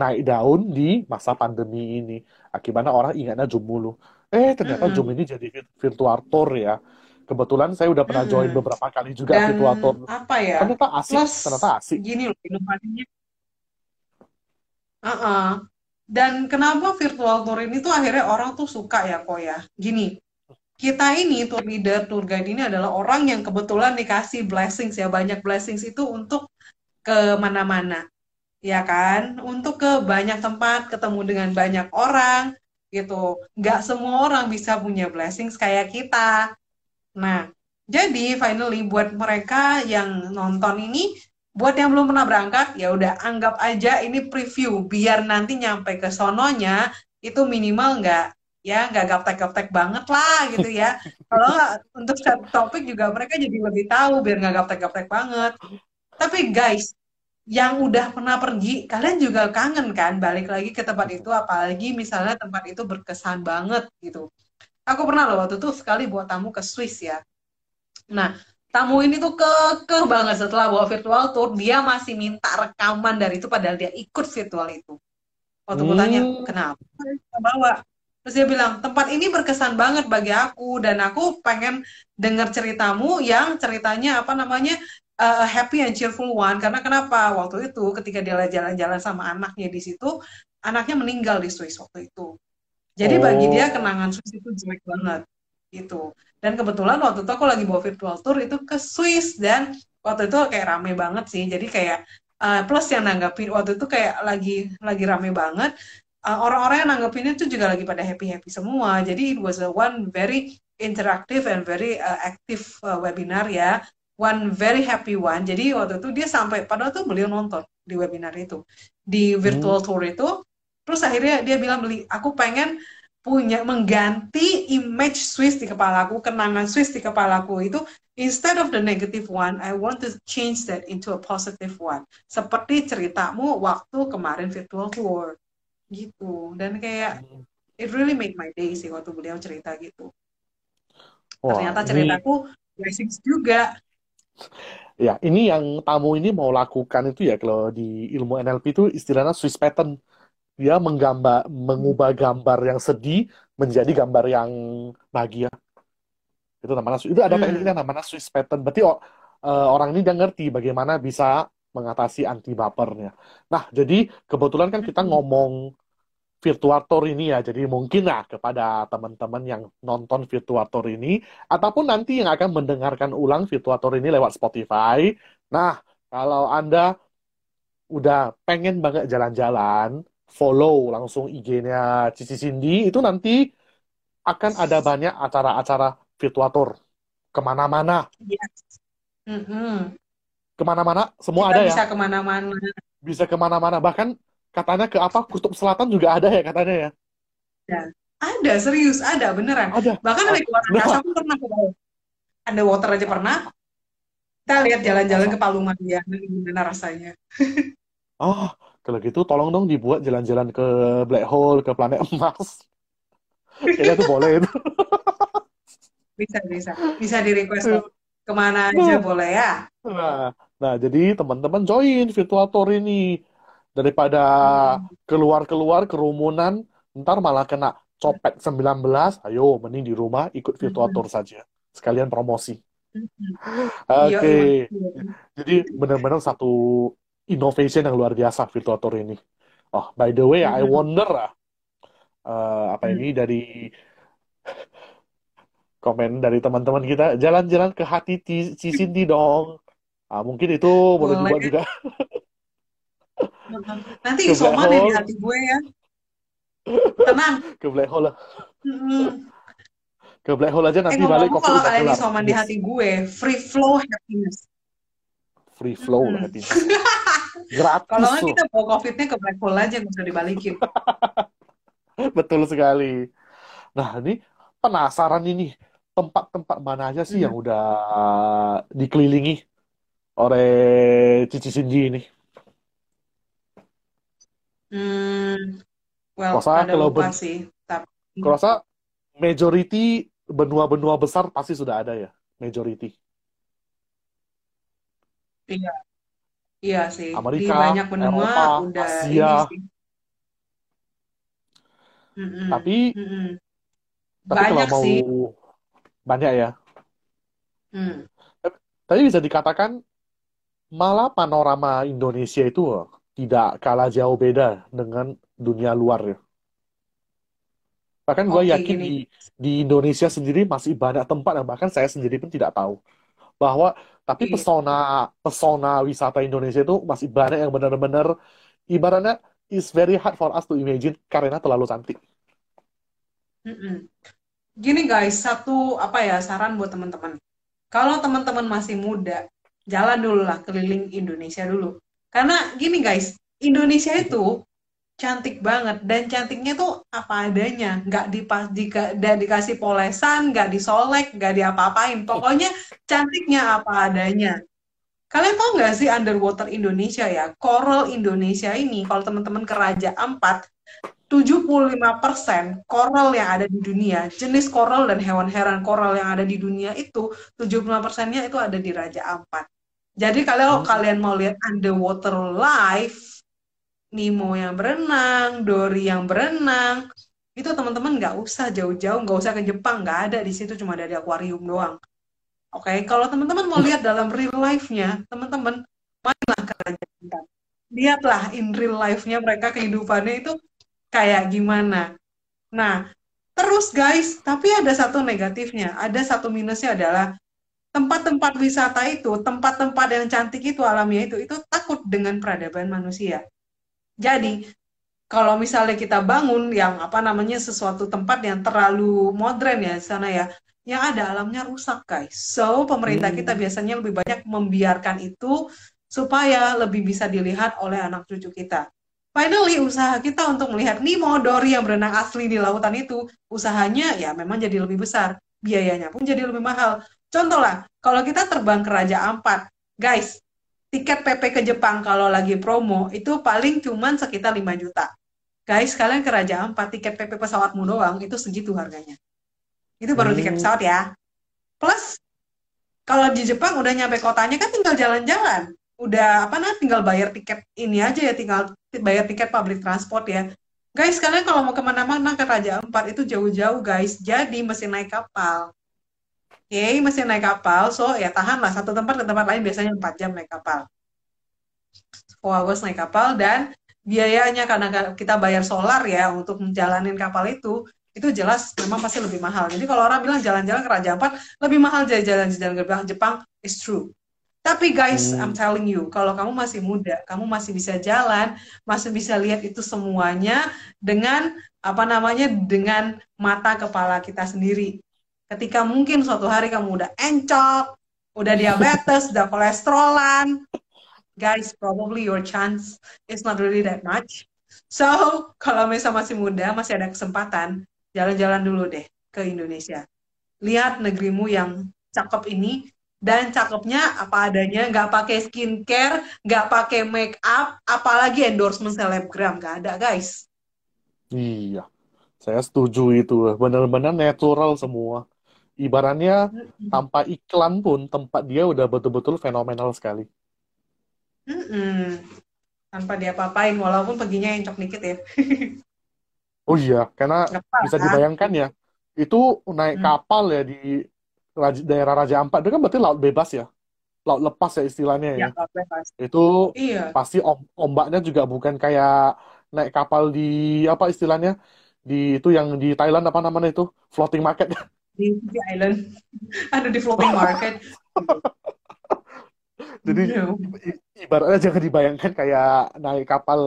Naik daun di masa pandemi ini. Akibatnya orang ingatnya Zoom mulu. Eh, ternyata Zoom Mm-mm. ini jadi vir- virtual tour ya. Kebetulan saya udah pernah join Mm-mm. beberapa kali juga Dan virtual tour. apa ya? Ternyata asik, Plus ternyata asik. gini loh inovasinya. Uh-uh. Dan kenapa virtual tour ini tuh akhirnya orang tuh suka ya kok ya? Gini, kita ini tour leader, tour guide ini adalah orang yang kebetulan dikasih blessings ya, banyak blessings itu untuk ke mana-mana, ya kan? Untuk ke banyak tempat, ketemu dengan banyak orang, gitu. Nggak semua orang bisa punya blessings kayak kita. Nah, jadi finally buat mereka yang nonton ini, buat yang belum pernah berangkat, ya udah anggap aja ini preview, biar nanti nyampe ke sononya itu minimal nggak ya nggak gaptek-gaptek banget lah gitu ya. Kalau [laughs] untuk satu topik juga mereka jadi lebih tahu biar nggak gaptek-gaptek banget. Tapi guys, yang udah pernah pergi, kalian juga kangen kan balik lagi ke tempat itu, apalagi misalnya tempat itu berkesan banget gitu. Aku pernah loh waktu itu sekali buat tamu ke Swiss ya. Nah, tamu ini tuh kekeh banget setelah bawa virtual tour, dia masih minta rekaman dari itu padahal dia ikut virtual itu. Waktu aku tanya, Hmm, kenapa bawa? Terus dia bilang, tempat ini berkesan banget bagi aku dan aku pengen dengar ceritamu yang ceritanya apa namanya uh, happy and cheerful one. Karena kenapa? Waktu itu ketika dia jalan-jalan sama anaknya di situ, anaknya meninggal di Swiss waktu itu. Jadi bagi dia oh, kenangan Swiss itu jelek banget gitu. Dan kebetulan waktu itu aku lagi bawa virtual tour itu ke Swiss dan waktu itu kayak rame banget sih. Jadi kayak uh, plus yang nanggapin waktu itu kayak lagi lagi rame banget. Uh, orang-orang yang nanggapinnya tuh juga lagi pada happy-happy semua. Jadi it was a one very interactive and very uh, active uh, webinar ya. One very happy one. Jadi waktu itu dia sampai padahal tuh beliau nonton di webinar itu. Di hmm, virtual tour itu Terus akhirnya dia bilang beli, aku pengen punya mengganti image Swiss di kepalaku, kenangan Swiss di kepalaku itu instead of the negative one, I want to change that into a positive one. Seperti ceritamu waktu kemarin virtual tour gitu. Dan kayak hmm. it really make my day sih waktu beliau cerita gitu. Wah, Ternyata ini ceritaku blessings juga. ya ini yang tamu ini mau lakukan itu ya kalau di ilmu NLP itu istilahnya Swiss pattern. Dia menggambar, mengubah gambar yang sedih menjadi gambar yang bahagia. Itu namanya itu ada tekniknya Hmm. namanya Swiss pattern. Berarti o- eh, orang ini dia ngerti bagaimana bisa mengatasi anti bapernya. Nah, jadi kebetulan kan kita Hmm. ngomong virtual tour ini ya. Jadi mungkin lah kepada teman-teman yang nonton virtual tour ini ataupun nanti yang akan mendengarkan ulang virtual tour ini lewat Spotify. Nah, kalau Anda udah pengen banget jalan-jalan, follow langsung IG-nya Cici Cindy, itu nanti akan ada banyak acara-acara virtual tour. Ke mana-mana, Yes. Mm-mm. ke mana-mana, semua Kita ada ya. bisa ke mana-mana. Bisa ke mana-mana. Bahkan katanya ke apa, Kutub Selatan juga ada ya katanya ya. Ya. Ada, serius, ada, beneran. Ada. Bahkan Ah, naik luar angkasa pun pernah. Underwater aja pernah. Kita lihat jalan-jalan ke Palungan gimana rasanya. oh, kalau gitu tolong dong dibuat jalan-jalan ke black hole, ke planet [laughs] emas. Kayaknya tuh boleh itu. Bisa, bisa. Bisa di-request. Ke mana aja boleh ya. Nah, nah, jadi teman-teman join virtual tour ini. Daripada keluar-keluar kerumunan, ntar malah kena copet 19, ayo mending di rumah ikut virtual tour saja. Sekalian promosi. Hmm. Oke, Iya, iya. jadi benar-benar satu innovation yang luar biasa virtual tour ini. Oh, by the way, I Hmm. wonder ah, eh, apa Hmm. ini dari komen dari teman-teman kita, jalan-jalan ke hati Ci Ci Cindy dong. Ah, mungkin itu boleh dibuat juga [laughs] Nanti isoman ya di hati gue ya. Tenang. ke black hole, Hmm. ke black hole aja Eh nanti balik ngomong-ngomong COVID kalau kalian isoman di hati gue, free flow happiness. free flow lah Hmm. [laughs] hatinya. Kalau Gratis nggak kita bawa COVID-nya ke black hole aja, nggak usah dibalikin. [laughs] Betul sekali. Nah, ini penasaran ini tempat-tempat mana aja sih yang Hmm. udah dikelilingi oleh Cici Cindy ini? Hmm, well, Kosa ada kalau lupa ben, sih, tapi kosa majority benua-benua besar pasti sudah ada ya, majority. iya, iya sih. Di Amerika, banyak benua Eropa, udah ini Asia. sih. Mm-mm, Tapi mm-mm. tapi kalau Banyak mau sih. banyak ya. Hmm. Tapi bisa dikatakan malah panorama Indonesia itu tidak kalah jauh beda dengan dunia luar ya. Bahkan gue Oke, yakin di di Indonesia sendiri masih banyak tempat yang bahkan saya sendiri pun tidak tahu bahwa tapi Iya. pesona pesona wisata Indonesia itu masih banyak yang benar-benar ibaratnya it's very hard for us to imagine karena terlalu cantik. Gini guys, satu apa ya saran buat teman-teman. Kalau teman-teman masih muda, jalan dulu lah keliling Indonesia dulu. Karena gini guys, Indonesia itu cantik banget dan cantiknya tuh apa adanya, nggak dipas dika, nggak dikasih polesan, nggak disolek, nggak diapa-apain. Pokoknya cantiknya apa adanya. Kalian tahu nggak sih underwater Indonesia ya? Coral Indonesia ini, kalau teman-teman ke Raja Ampat, 75% coral yang ada di dunia, jenis coral dan hewan-hewan coral yang ada di dunia itu, 75%-nya itu ada di Raja Ampat. Jadi kalau Hmm. kalian mau lihat underwater life, Nemo yang berenang, Dory yang berenang, itu teman-teman nggak usah jauh-jauh, nggak usah ke Jepang, nggak ada di situ, cuma ada di akuarium doang. Oke, kalau teman-teman mau lihat dalam real life-nya, teman-teman mainlah ke Raja Ampat. Lihatlah in real life-nya mereka kehidupannya itu kayak gimana. Nah, terus guys, tapi ada satu negatifnya, ada satu minusnya adalah tempat-tempat wisata itu, tempat-tempat yang cantik itu alamnya itu, itu takut dengan peradaban manusia. Jadi, kalau misalnya kita bangun yang apa namanya sesuatu tempat yang terlalu modern ya di sana ya, yang ada alamnya rusak guys. So, pemerintah kita Hmm. biasanya lebih banyak membiarkan itu supaya lebih bisa dilihat oleh anak cucu kita. Finally, usaha kita untuk melihat Nemo, Dory yang berenang asli di lautan itu, usahanya ya memang jadi lebih besar. Biayanya pun jadi lebih mahal. Contoh lah, kalau kita terbang ke Raja Ampat, guys, tiket PP ke Jepang kalau lagi promo itu paling cuman sekitar 5 juta. Guys, kalian ke Raja Ampat, tiket PP pesawatmu doang itu segitu harganya. Itu baru tiket Hmm. pesawat ya. Plus, kalau di Jepang udah nyampe kotanya kan tinggal jalan-jalan. Udah apa nah tinggal bayar tiket ini aja ya, tinggal bayar tiket public transport ya. Guys, kalian kalau mau ke mana-mana ke Raja Ampat itu jauh-jauh guys. Jadi mesti naik kapal. Oke, mesti naik kapal. So ya tahanlah satu tempat ke tempat lain biasanya 4 jam naik kapal. 4 hours naik kapal dan biayanya karena kita bayar solar ya untuk menjalanin kapal itu itu jelas memang pasti lebih mahal. Jadi kalau orang bilang jalan-jalan ke Raja Ampat lebih mahal jalan-jalan ke Jepang, it's true. Tapi guys, I'm Hmm. telling you, kalau kamu masih muda, kamu masih bisa jalan, masih bisa lihat itu semuanya dengan apa namanya dengan mata kepala kita sendiri. Ketika mungkin suatu hari kamu udah encok, udah diabetes, udah kolesterolan, guys, probably your chance is not really that much. So, kalau misalnya masih muda, masih ada kesempatan, jalan-jalan dulu deh ke Indonesia. Lihat negerimu yang cakep ini dan cakepnya apa adanya, nggak pakai skincare, nggak pakai make up, apalagi endorsement selebgram, nggak ada guys. Iya, saya setuju itu. Benar-benar natural semua. Ibaratnya Mm-mm. tanpa iklan pun tempat dia udah betul-betul fenomenal sekali. Mm-mm. Tanpa diapa-apain, walaupun perginya encok dikit ya. Oh iya, karena [laughs] bisa dibayangkan ya, itu naik Hmm. kapal ya di daerah Raja Ampat, itu kan berarti laut bebas ya, laut lepas ya istilahnya Ya, ya. bebas. Itu Iya, pasti om- ombaknya juga bukan kayak naik kapal di apa istilahnya di itu yang di Thailand apa namanya itu floating market. [laughs] di Fiji Island. [laughs] Ada di floating market. [laughs] Jadi i- ibaratnya jangan dibayangkan kayak naik kapal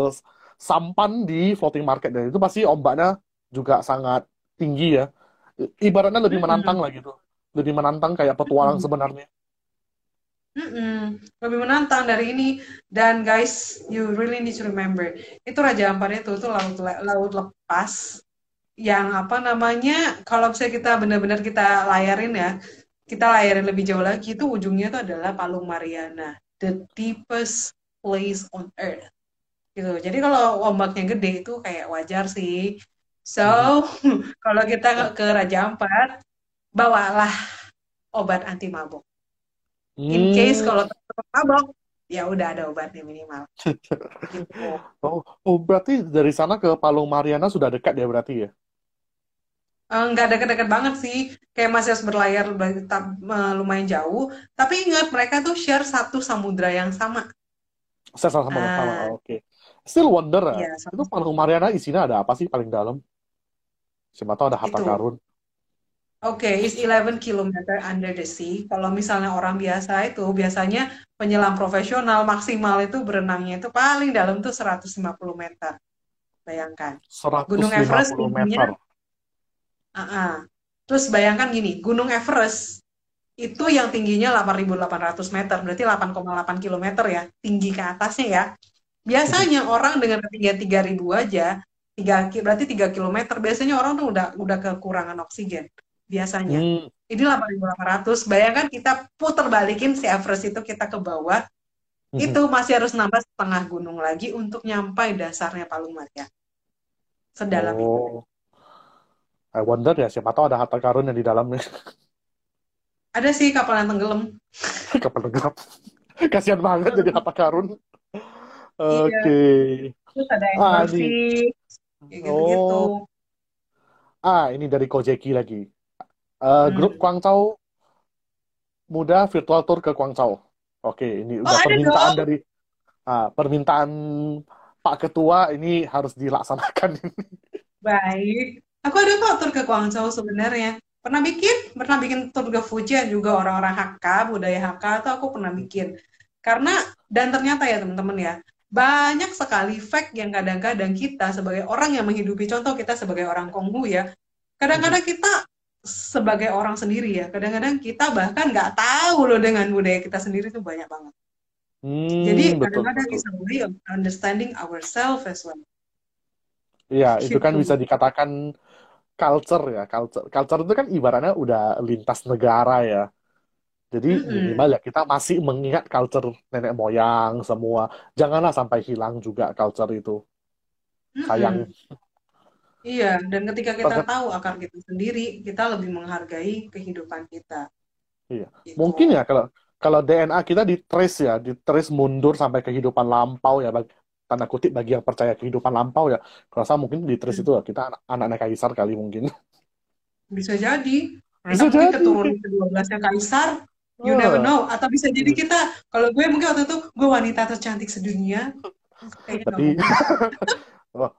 sampan di floating market dan itu pasti ombaknya juga sangat tinggi ya. Ibaratnya lebih menantang Mm-mm. lah gitu. Lebih menantang kayak petualang Mm-mm. sebenarnya. Mm-mm. Lebih menantang dari ini. Dan guys, you really need to remember, itu Raja Ampat itu, itu laut laut lepas yang apa namanya, kalau bisa kita benar-benar kita layarin ya, kita layarin lebih jauh lagi, itu ujungnya itu adalah Palung Mariana, the deepest place on earth. Gitu. Jadi kalau ombaknya gede itu kayak wajar sih. So, Mhm. [laughs] kalau kita ke Raja Ampat, bawalah obat anti mabuk. In case Hmm. kalau tetap mabok, ya udah ada obatnya minimal. [laughs] Gitu. Oh, oh, berarti dari sana ke Palung Mariana sudah dekat ya berarti ya? Eh, nggak deket-deket banget sih, kayak masih harus berlayar ber- ta- eh, lumayan jauh. Tapi ingat mereka tuh share satu samudra yang sama. Saya sama sama sama. Ah, Oke. Still wonder ya. iya Itu satu Palung Mariana isinya ada apa sih paling dalam? Siapa tahu ada harta itu. karun. Oke, is 11 kilometer under the sea. Kalau misalnya orang biasa itu biasanya penyelam profesional maksimal itu berenangnya itu paling dalam tuh 150 meter. Bayangkan. Gunung Everest 150 meter. Ah, Terus bayangkan gini, Gunung Everest itu yang tingginya 8.800 meter, berarti 8,8 kilometer ya, tinggi ke atasnya ya. Biasanya orang dengan ketinggian 3.000 aja, 3, ki- berarti 3 kilometer, biasanya orang tuh udah udah kekurangan oksigen. Biasanya. Hmm. Ini 8.800, bayangkan kita putar balikin si Everest itu kita ke bawah, Mhm. itu masih harus nambah setengah gunung lagi untuk nyampai dasarnya Palung Mariana. Sedalam itu. I wonder ya, siapa tahu ada harta karun yang di dalamnya. Ada sih kapal yang tenggelam. [laughs] Kapal tenggelam. Kasihan banget jadi harta karun. Iya. Oke. Terus ada yang Ah, ini. Oh. Ah, ini dari Kojeki lagi. Grup Hmm. Guangzhou Muda Virtual Tour ke Guangzhou. Oke, ini Oh, udah permintaan dong. dari ah, permintaan Pak Ketua ini harus dilaksanakan. [laughs] Baik. Aku ada kok tur ke Guangzhou sebenarnya. Pernah bikin, pernah bikin tur ke Fujian juga orang-orang Hakka, budaya Hakka tuh aku pernah bikin. Karena, dan ternyata ya teman-teman ya, banyak sekali fact yang kadang-kadang kita sebagai orang yang menghidupi, contoh kita sebagai orang Konghu ya, kadang-kadang kita sebagai orang sendiri ya, kadang-kadang kita bahkan nggak tahu loh dengan budaya kita sendiri tuh banyak banget. Jadi Hmm, betul, kadang-kadang is a way of understanding ourselves as well. Iya, itu kan Gitu. bisa dikatakan culture ya. Culture, culture itu kan ibaratnya udah lintas negara ya. Jadi minimal ya kita masih mengingat culture nenek moyang semua. Janganlah sampai hilang juga culture itu. Sayang. Iya, dan ketika kita tahu akar kita sendiri, kita lebih menghargai kehidupan kita. Iya. Gitu. Mungkin ya kalau kalau DNA kita di trace ya, di trace mundur sampai kehidupan lampau ya, tanda kutip bagi yang percaya kehidupan lampau ya. Saya mungkin di trace Hmm. itu ya, kita anak anaknya kaisar kali mungkin. Bisa jadi. Bisa jadi. keturunan ke-12-nya Kaisar, you never Ah, know. Atau bisa jadi Iya. kita, kalau gue mungkin waktu itu, gue wanita tercantik sedunia. Berarti mungkin. [laughs] oh,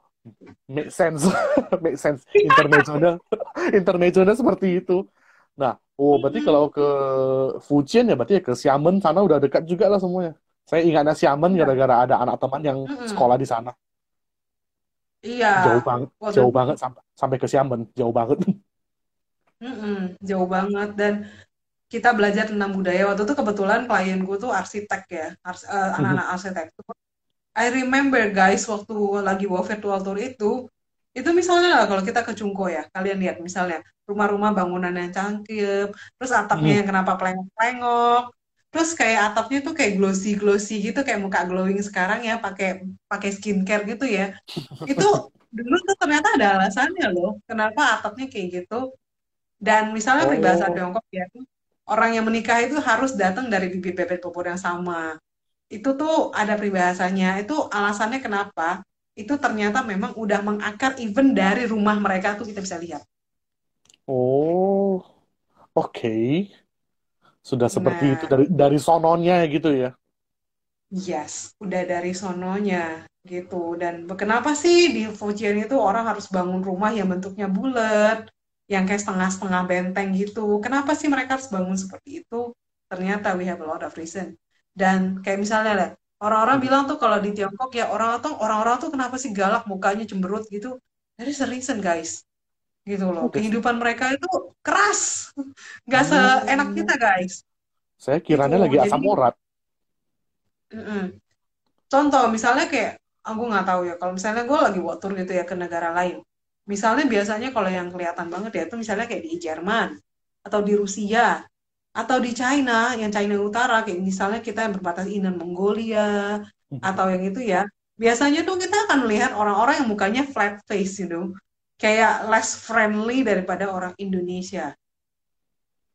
make sense, [laughs] make sense. Intermezzonya, [laughs] intermezzonya seperti itu. Nah, oh berarti Mm-mm. kalau ke Fujian ya berarti ya ke Xiamen sana udah dekat juga lah semuanya. Saya ingatnya Xiamen Iya. gara-gara ada anak teman yang Mm-mm. sekolah di sana. Iya. Jauh banget, Waktu jauh banget sampai sampai ke Xiamen, jauh banget. [laughs] mm-mm, jauh banget. Dan kita belajar tentang budaya. Waktu itu kebetulan klienku tuh arsitek ya, ars- eh, anak-anak arsitektur. I remember guys, waktu lagi bawa virtual tour itu, Itu misalnya lah kalau kita ke Cungko ya, kalian lihat misalnya rumah-rumah bangunan yang cangkep, terus atapnya Hmm. yang kenapa plengok-plengok, terus kayak atapnya tuh kayak glossy-glossy gitu, kayak muka glowing sekarang ya, pakai pakai skincare gitu ya. Itu dulu tuh ternyata ada alasannya loh, kenapa atapnya kayak gitu. Dan misalnya peribahasa Oh, Tiongkok ya, orang yang menikah itu harus datang dari bibit bebet popor yang sama. Itu tuh ada peribahasanya. Itu alasannya kenapa? Itu ternyata memang udah mengakar even dari rumah mereka tuh kita bisa lihat. oh, oke. Sudah seperti itu Nah, dari dari sononya gitu ya. yes, udah dari sononya gitu. Dan kenapa sih di Fujian itu orang harus bangun rumah yang bentuknya bulat, yang kayak setengah-setengah benteng gitu? Kenapa sih mereka harus bangun seperti itu? Ternyata we have a lot of reason. Dan kayak misalnya lah, orang-orang Mhm. bilang tuh kalau di Tiongkok ya orang tuh orang-orang tuh kenapa sih galak mukanya cemberut gitu? That is reason guys, gitu loh. Oh, that's- Kehidupan mereka itu keras, nggak seenak kita guys, saya gitu. kiranya lagi Jadi asam urat. mm-mm. Contoh, misalnya kayak, aku nggak tahu ya, kalau misalnya gue lagi world tour gitu ya ke negara lain. Misalnya biasanya kalau yang kelihatan banget ya, itu misalnya kayak di Jerman, atau di Rusia, atau di China, yang China Utara, kayak misalnya kita yang berbatasan dengan Mongolia, atau yang itu ya, biasanya tuh kita akan melihat orang-orang yang mukanya flat face, you know, kayak less friendly daripada orang Indonesia.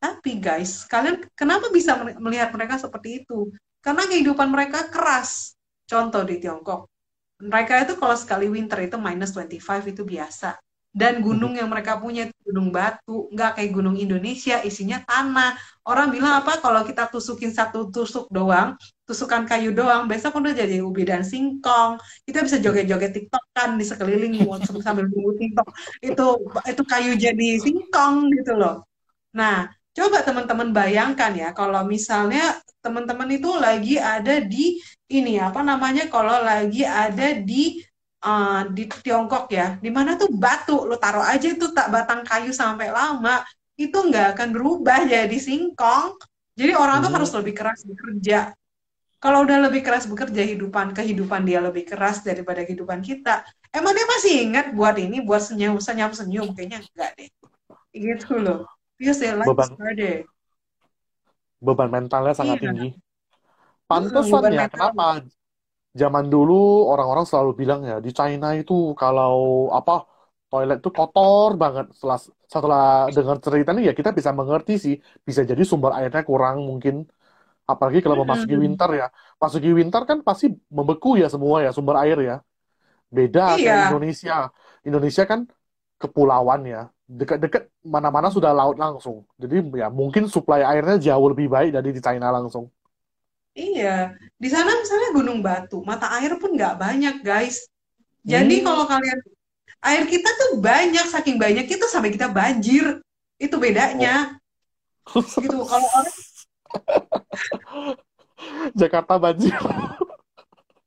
Tapi guys, kalian kenapa bisa melihat mereka seperti itu? Karena kehidupan mereka keras. Contoh di Tiongkok, mereka itu kalau sekali winter itu minus 25 itu biasa. Dan gunung yang mereka punya itu gunung batu, nggak kayak gunung Indonesia, isinya tanah. Orang bilang apa kalau kita tusukin satu tusuk doang, tusukan kayu doang, besok udah jadi ubi dan singkong. Kita bisa joget-joget TikTok kan di sekeliling sambil nunggu TikTok. Itu itu kayu jadi singkong gitu loh. Nah, coba teman-teman bayangkan ya, kalau misalnya teman-teman itu lagi ada di ini apa namanya, kalau lagi ada di uh, di Tiongkok ya, di mana tuh batu, lo taruh aja itu tak batang kayu sampai lama, itu nggak akan berubah jadi singkong. Jadi orang tuh harus Hmm. lebih keras bekerja. Kalau udah lebih keras bekerja, hidupan kehidupan dia lebih keras daripada kehidupan kita. Emang dia masih ingat buat ini, buat senyum, senyum, senyum, kayaknya enggak deh. Gitu loh. Because their life Beban harder. beban mentalnya sangat Iya, tinggi. Pantesan ya, mental. kenapa zaman dulu orang-orang selalu bilang ya di China itu kalau apa toilet itu kotor banget. Setelah setelah dengar ceritanya ya kita bisa mengerti sih, bisa jadi sumber airnya kurang mungkin. Apalagi kalau memasuki winter ya. Masuki winter kan pasti membeku ya semua ya sumber air ya. Beda kayak Iya, Indonesia. Indonesia kan kepulauan ya. Dekat-dekat mana-mana sudah laut langsung. Jadi ya mungkin suplai airnya jauh lebih baik dari di China langsung. Iya. Di sana misalnya Gunung Batu, mata air pun nggak banyak, guys. Jadi Hmm. kalau kalian, air kita tuh banyak, saking banyak itu sampai kita banjir. Itu Oh. bedanya. Gitu. Kalau orang, [laughs] Jakarta banjir.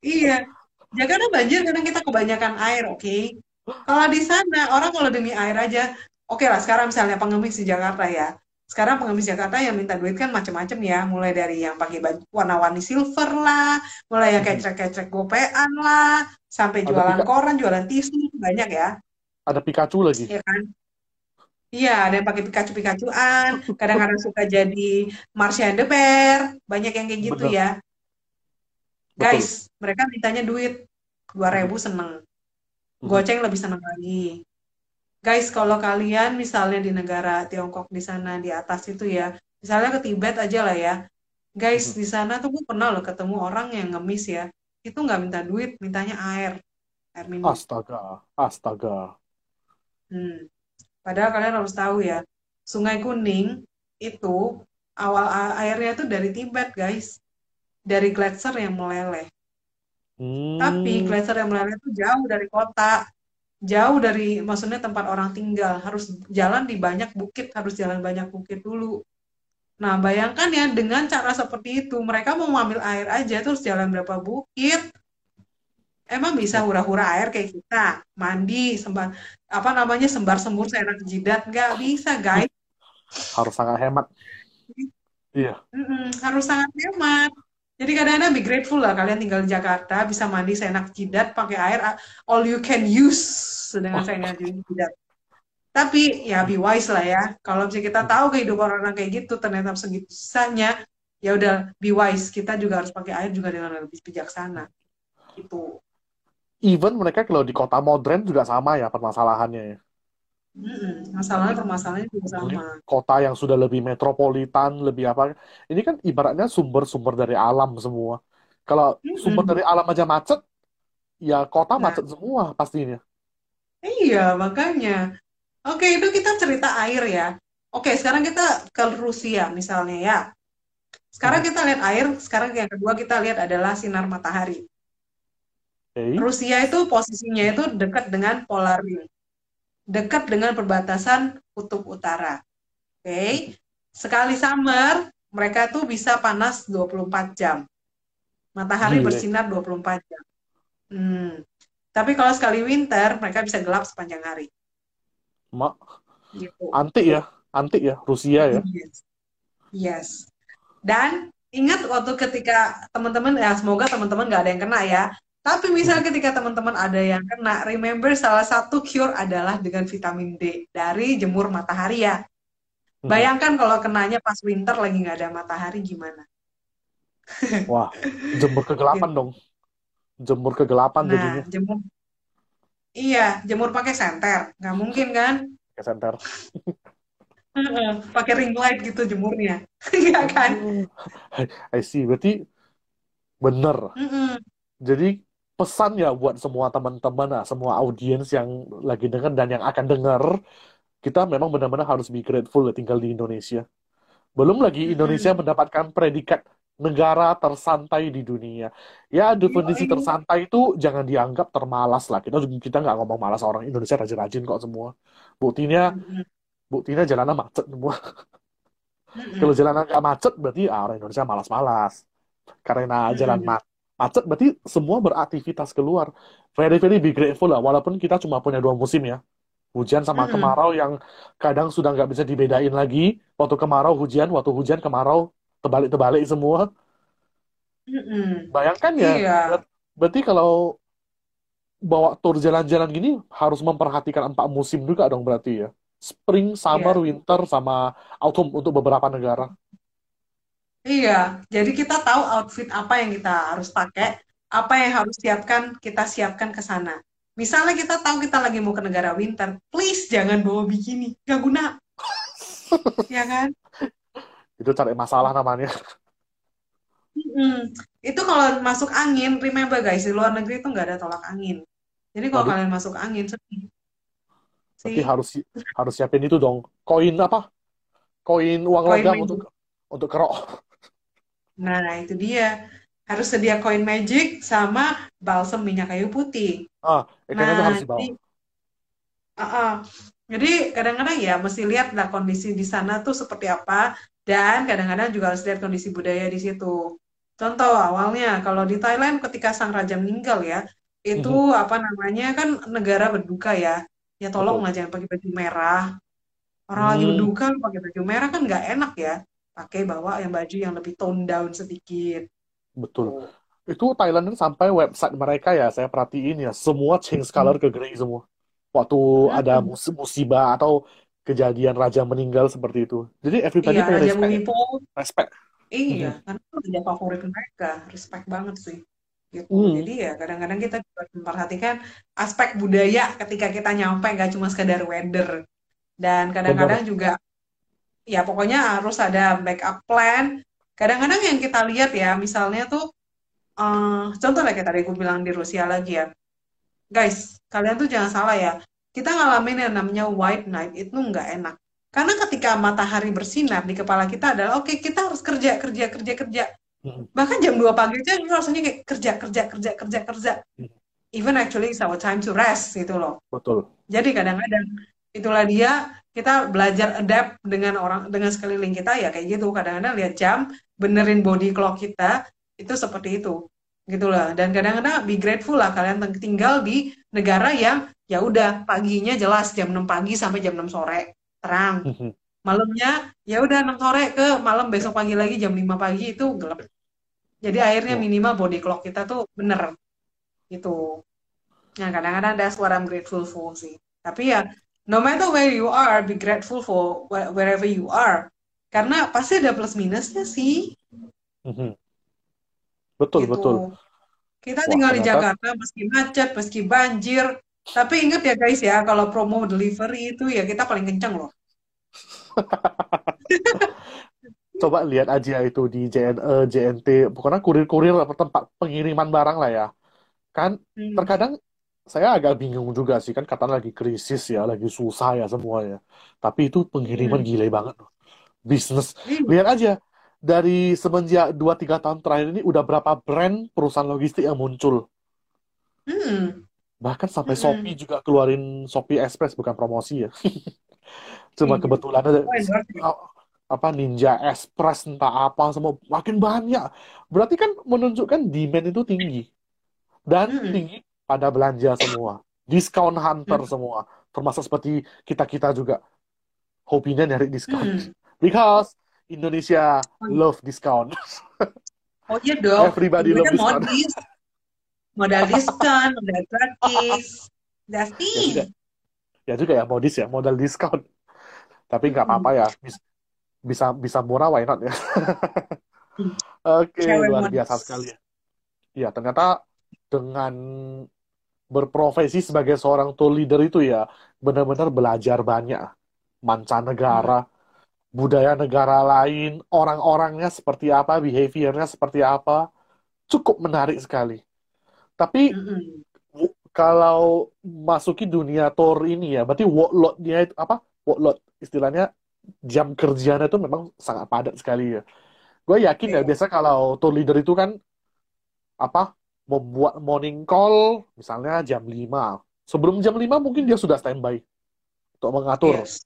iya. Jakarta banjir karena kita kebanyakan air, oke? Kalau di sana, orang kalau demi air aja, oke lah sekarang misalnya pengemis di Jakarta ya. Sekarang pengemis Jakarta yang minta duit kan macam-macam ya, mulai dari yang pakai baju warna-warni silver lah, mulai yang kayak kecrek-kecrek gopean lah, sampai Ada jualan pika, koran, jualan tisu, banyak ya, ada Pikachu lagi. ya kan? Iya, ada yang pakai Pikachu-Pikachuan, [laughs] kadang-kadang suka jadi Martian the Bear, banyak yang kayak gitu Bener, ya. betul. Guys, mereka mintanya duit, 2000 Mhm, seneng, goceng lebih seneng lagi. Guys, kalau kalian misalnya di negara Tiongkok di sana di atas itu ya, misalnya ke Tibet aja lah ya, guys di sana tuh gue pernah loh ketemu orang yang ngemis ya, itu nggak minta duit, mintanya air, air minum. Astaga, astaga. Hmm. Padahal kalian harus tahu ya, Sungai Kuning itu awal airnya tuh dari Tibet guys, dari gletser yang meleleh. Tapi Hmm, gletser yang meleleh itu jauh dari kota, jauh dari maksudnya tempat orang tinggal, harus jalan di banyak bukit, harus jalan banyak bukit dulu. Nah, bayangkan ya dengan cara seperti itu, mereka mau ngambil air aja terus jalan berapa bukit. Emang bisa hura-hura air kayak kita, mandi, sembar apa namanya sembar semur seenak jidat, nggak bisa guys. harus sangat hemat. Iya. Mm-mm, harus sangat hemat. Jadi kadang-kadang be grateful lah kalian tinggal di Jakarta bisa mandi seenak jidat pakai air all you can use dengan seenak [laughs] jidat. Tapi ya be wise lah ya. Kalau misalnya kita tahu kehidupan orang kayak gitu ternyata segitu susahnya, ya udah be wise. Kita juga harus pakai air juga dengan lebih bijaksana. Itu. Even mereka kalau di kota modern juga sama ya permasalahannya ya. Mm-mm. Masalahnya permasalahannya juga sama. Kota yang sudah lebih metropolitan, lebih apa? Ini kan ibaratnya sumber-sumber dari alam semua. Kalau sumber dari alam aja macet, ya kota Nah, macet semua pastinya. iya makanya. Oke, itu kita cerita air ya. Oke, sekarang kita ke Rusia misalnya ya. Sekarang Hmm. kita lihat air, sekarang yang kedua kita lihat adalah sinar matahari. Oke. Rusia itu posisinya itu dekat dengan polar ring, dekat dengan perbatasan kutub utara. Oke, sekali summer mereka tuh bisa panas 24 jam. Matahari Gile. bersinar 24 jam. Hmm. Tapi kalau sekali winter mereka bisa gelap sepanjang hari. Mak, Gitu. antik ya, antik ya, Rusia ya. Yes. Yes. Dan ingat waktu ketika teman-teman ya semoga teman-teman nggak ada yang kena ya. Tapi misalnya ketika teman-teman ada yang kena, remember salah satu cure adalah dengan vitamin D dari jemur matahari ya. Hmm. Bayangkan kalau kenanya pas winter lagi nggak ada matahari gimana? Wah, jemur kegelapan dong. Jemur kegelapan Nah, jadinya. jemur, iya, jemur pakai senter, nggak mungkin kan? Kayak senter. Pakai ring light gitu jemurnya, [laughs] Iya kan? I see. Berarti bener. Mm-mm. Jadi pesan ya buat semua teman-teman, nah, semua audiens yang lagi denger dan yang akan denger, kita memang benar-benar harus be grateful ya tinggal di Indonesia. Belum lagi Indonesia mendapatkan predikat negara tersantai di dunia. Ya, definisi tersantai itu jangan dianggap termalas lah. Kita kita nggak ngomong malas orang Indonesia rajin-rajin kok semua. Buktinya, buktinya jalanan macet semua. Kalau jalanan nggak macet berarti ah, orang Indonesia malas-malas. Karena jalan Mm-mm. Ma- macet berarti semua beraktivitas keluar. Very very be grateful lah. Walaupun kita cuma punya dua musim ya. Hujan sama Mm-mm. kemarau yang kadang sudah nggak bisa dibedain lagi. Waktu kemarau hujan, waktu hujan kemarau terbalik-terbalik semua. Mm-mm. Bayangkan ya, Iya, ber- berarti kalau bawa tur jalan-jalan gini harus memperhatikan empat musim juga dong berarti ya. Spring, summer, iya, winter, sama autumn untuk beberapa negara. Iya. Jadi kita tahu outfit apa yang kita harus pakai, apa yang harus siapkan, kita siapkan ke sana. Misalnya kita tahu kita lagi mau ke negara winter, please jangan bawa bikini, gak guna, [laughs] ya kan? Itu cari masalah namanya. Mm-mm. Itu kalau masuk angin, remember guys, di luar negeri itu nggak ada tolak angin. Jadi kalau Waduh, kalian masuk angin, sedih. sih, harus harus siapin itu dong. Koin apa? Koin uang koin logam untuk untuk kerok. Nah, itu dia. Harus sedia koin magic sama balsem minyak kayu putih. Ah, ikannya itu Nah, harus dibawa. jadi, uh-uh. Jadi kadang-kadang ya mesti lihat lah kondisi di sana tuh seperti apa dan kadang-kadang juga harus lihat kondisi budaya di situ. Contoh awalnya kalau di Thailand ketika sang raja meninggal ya, itu Mhm, apa namanya kan negara berduka ya. Ya tolong lah jangan pakai baju merah. Orang lagi Hmm, berduka lu pakai baju merah kan nggak enak ya. Pakai bawa yang baju yang lebih tone down sedikit. betul. Tuh. Itu Thailand sampai website mereka ya, saya perhatiin ya, semua change color ke grey semua. Waktu ada Mm-mm. mus- musibah atau kejadian raja meninggal seperti itu. Jadi everybody Iya, Raja respect ya. Respect. Iya, Mhm. karena itu raja favorit mereka, respect banget sih. Gitu. Hmm, Jadi ya kadang-kadang kita juga memperhatikan aspek budaya ketika kita nyampe, nggak cuma sekedar weather. Dan kadang-kadang juga, ya pokoknya harus ada backup plan. Kadang-kadang yang kita lihat ya, misalnya tuh, eh contoh lah kayak tadi aku bilang di Rusia lagi ya. Guys, kalian tuh jangan salah ya. Kita ngalamin yang namanya white night itu nggak enak. Karena ketika matahari bersinar di kepala kita adalah, oke kita harus kerja, kerja, kerja, kerja. Mhm, Bahkan jam 2 pagi aja rasanya kayak kerja, kerja, kerja, kerja, kerja. mhm, Even actually it's our time to rest gitu loh. Betul. Jadi kadang-kadang itulah dia kita belajar adapt dengan orang dengan sekeliling kita ya kayak gitu. Kadang-kadang lihat jam, benerin body clock kita itu seperti itu. Gitulah. Dan kadang-kadang be grateful lah kalian tinggal di negara yang ya udah paginya jelas jam 6 pagi sampai jam 6 sore terang. Mhm, Malamnya ya udah 6 sore ke malam besok pagi lagi jam 5 pagi itu gelap. Jadi akhirnya Oh. minimal body clock kita tuh bener gitu. Nah, kadang-kadang that's what I'm grateful for sih. Tapi ya, no matter where you are, be grateful for wh- wherever you are. Karena pasti ada plus minusnya sih, Mhm. Betul, gitu. betul. Kita Wah, tinggal di ternyata Jakarta, meski macet, meski banjir. Tapi ingat ya guys ya, kalau promo delivery itu ya kita paling kenceng loh. [laughs] coba lihat aja itu di JNE, JNT, pokoknya kurir-kurir apa tempat pengiriman barang lah ya. Kan Hmm. terkadang saya agak bingung juga sih kan katanya lagi krisis ya, lagi susah ya semuanya. Tapi itu pengiriman Hmm. gile banget loh. Bisnis. Iya. Lihat aja dari semenjak 2-3 tahun terakhir ini udah berapa brand perusahaan logistik yang muncul. Hmm. Bahkan sampai Hmm. Shopee juga keluarin Shopee Express bukan promosi ya. [laughs] Cuma kebetulan ada Oh, endorsement. apa Ninja Express entah apa semua makin banyak. Berarti kan menunjukkan demand itu tinggi dan Hmm. tinggi pada belanja semua. Diskon hunter Hmm. semua. Termasuk seperti kita-kita juga hobinya nyari diskon. Hmm. Because Indonesia love discount. oh iya dong, Everybody love discount. modis, modal diskon, modal gratis. That's Ya juga, ya juga ya modis ya, modal diskon. Tapi nggak Hmm. apa-apa ya, Bis- bisa bisa murah why not ya. Hmm. [laughs] Oke, Cewek luar modis. biasa sekali ya. Ya, ternyata dengan berprofesi sebagai seorang tour leader itu ya benar-benar belajar banyak Hmm. mancanegara, budaya negara lain, orang-orangnya seperti apa, behaviornya seperti apa, cukup menarik sekali. Tapi w- kalau masuki dunia tour ini ya, berarti workload-nya itu apa? Workload istilahnya jam kerjanya itu memang sangat padat sekali ya. Gue yakin ya Iya. biasa kalau tour leader itu kan apa membuat morning call misalnya jam 5. Sebelum jam 5 mungkin dia sudah standby untuk mengatur Yes.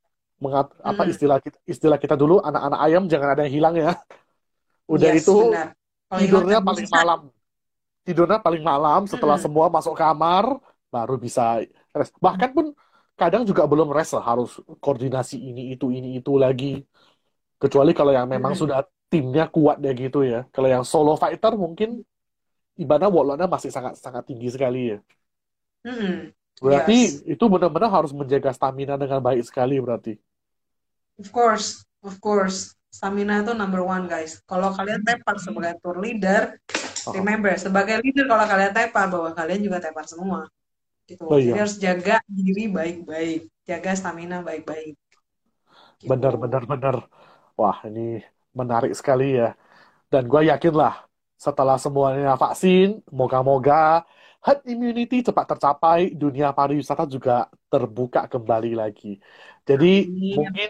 mengat apa Mm. istilah kita istilah kita dulu anak-anak ayam jangan ada yang hilang ya. Udah Yes, itu benar. Tidurnya paling malam. Tidurnya paling malam setelah Mm-mm. semua masuk kamar baru bisa rest. Bahkan pun kadang juga belum rest lah, harus koordinasi ini itu ini itu lagi. Kecuali kalau yang memang Mm-mm. sudah timnya kuat ya gitu ya. Kalau yang solo fighter mungkin ibadah workload-nya masih sangat sangat tinggi sekali ya. Mm-mm. Berarti Yes. itu benar-benar harus menjaga stamina dengan baik sekali berarti. Of course, of course. Stamina itu number one, guys. Kalau kalian tepar sebagai tour leader, Oh, remember, sebagai leader kalau kalian tepar, bahwa kalian juga tepar semua. Gitu. oh Jadi iya, harus jaga diri baik-baik. Jaga stamina baik-baik. Gitu. benar benar benar. Wah, ini menarik sekali ya. Dan gue yakin lah setelah semuanya vaksin, moga-moga herd immunity cepat tercapai, dunia pariwisata juga terbuka kembali lagi. Jadi Amin. mungkin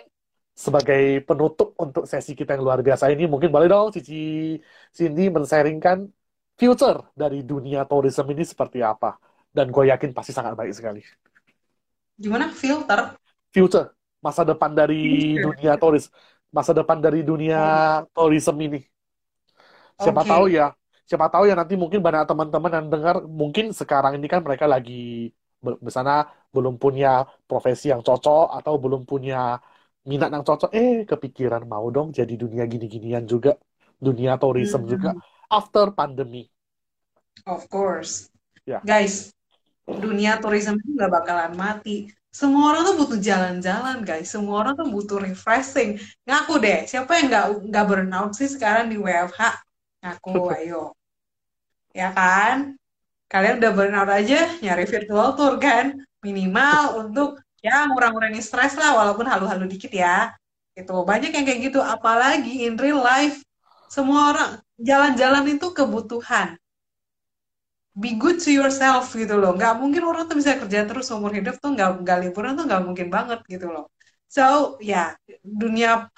sebagai penutup untuk sesi kita yang luar biasa ini, mungkin boleh dong Cici Cindy men-sharingkan future dari dunia tourism ini seperti apa. Dan gue yakin pasti sangat baik sekali. Gimana? Filter? Future, masa depan dari Future. dunia touris, masa depan dari dunia Oh, tourism ini. Siapa Oke. tahu ya, siapa tahu ya nanti mungkin banyak teman-teman yang dengar, mungkin sekarang ini kan mereka lagi di sana belum punya profesi yang cocok atau belum punya minat yang cocok, eh kepikiran mau dong jadi dunia gini-ginian juga, dunia tourism juga Mm-mm. after pandemi. Of course. Ya, Guys, dunia tourism itu nggak bakalan mati. Semua orang tuh butuh jalan-jalan, guys. Semua orang tuh butuh refreshing. Ngaku deh, siapa yang nggak nggak burnout sih sekarang di WFH? Ngaku, ayo. Ya kan? Kalian udah burnout aja, nyari virtual tour kan? Minimal untuk ya ngurang-ngurangin stres lah, walaupun halu-halu dikit ya. Itu banyak yang kayak gitu. Apalagi in real life, semua orang jalan-jalan itu kebutuhan be good to yourself gitu loh. Nggak mungkin orang tuh bisa kerja terus seumur hidup tuh nggak nggak liburan tuh nggak mungkin banget gitu loh. So ya dunia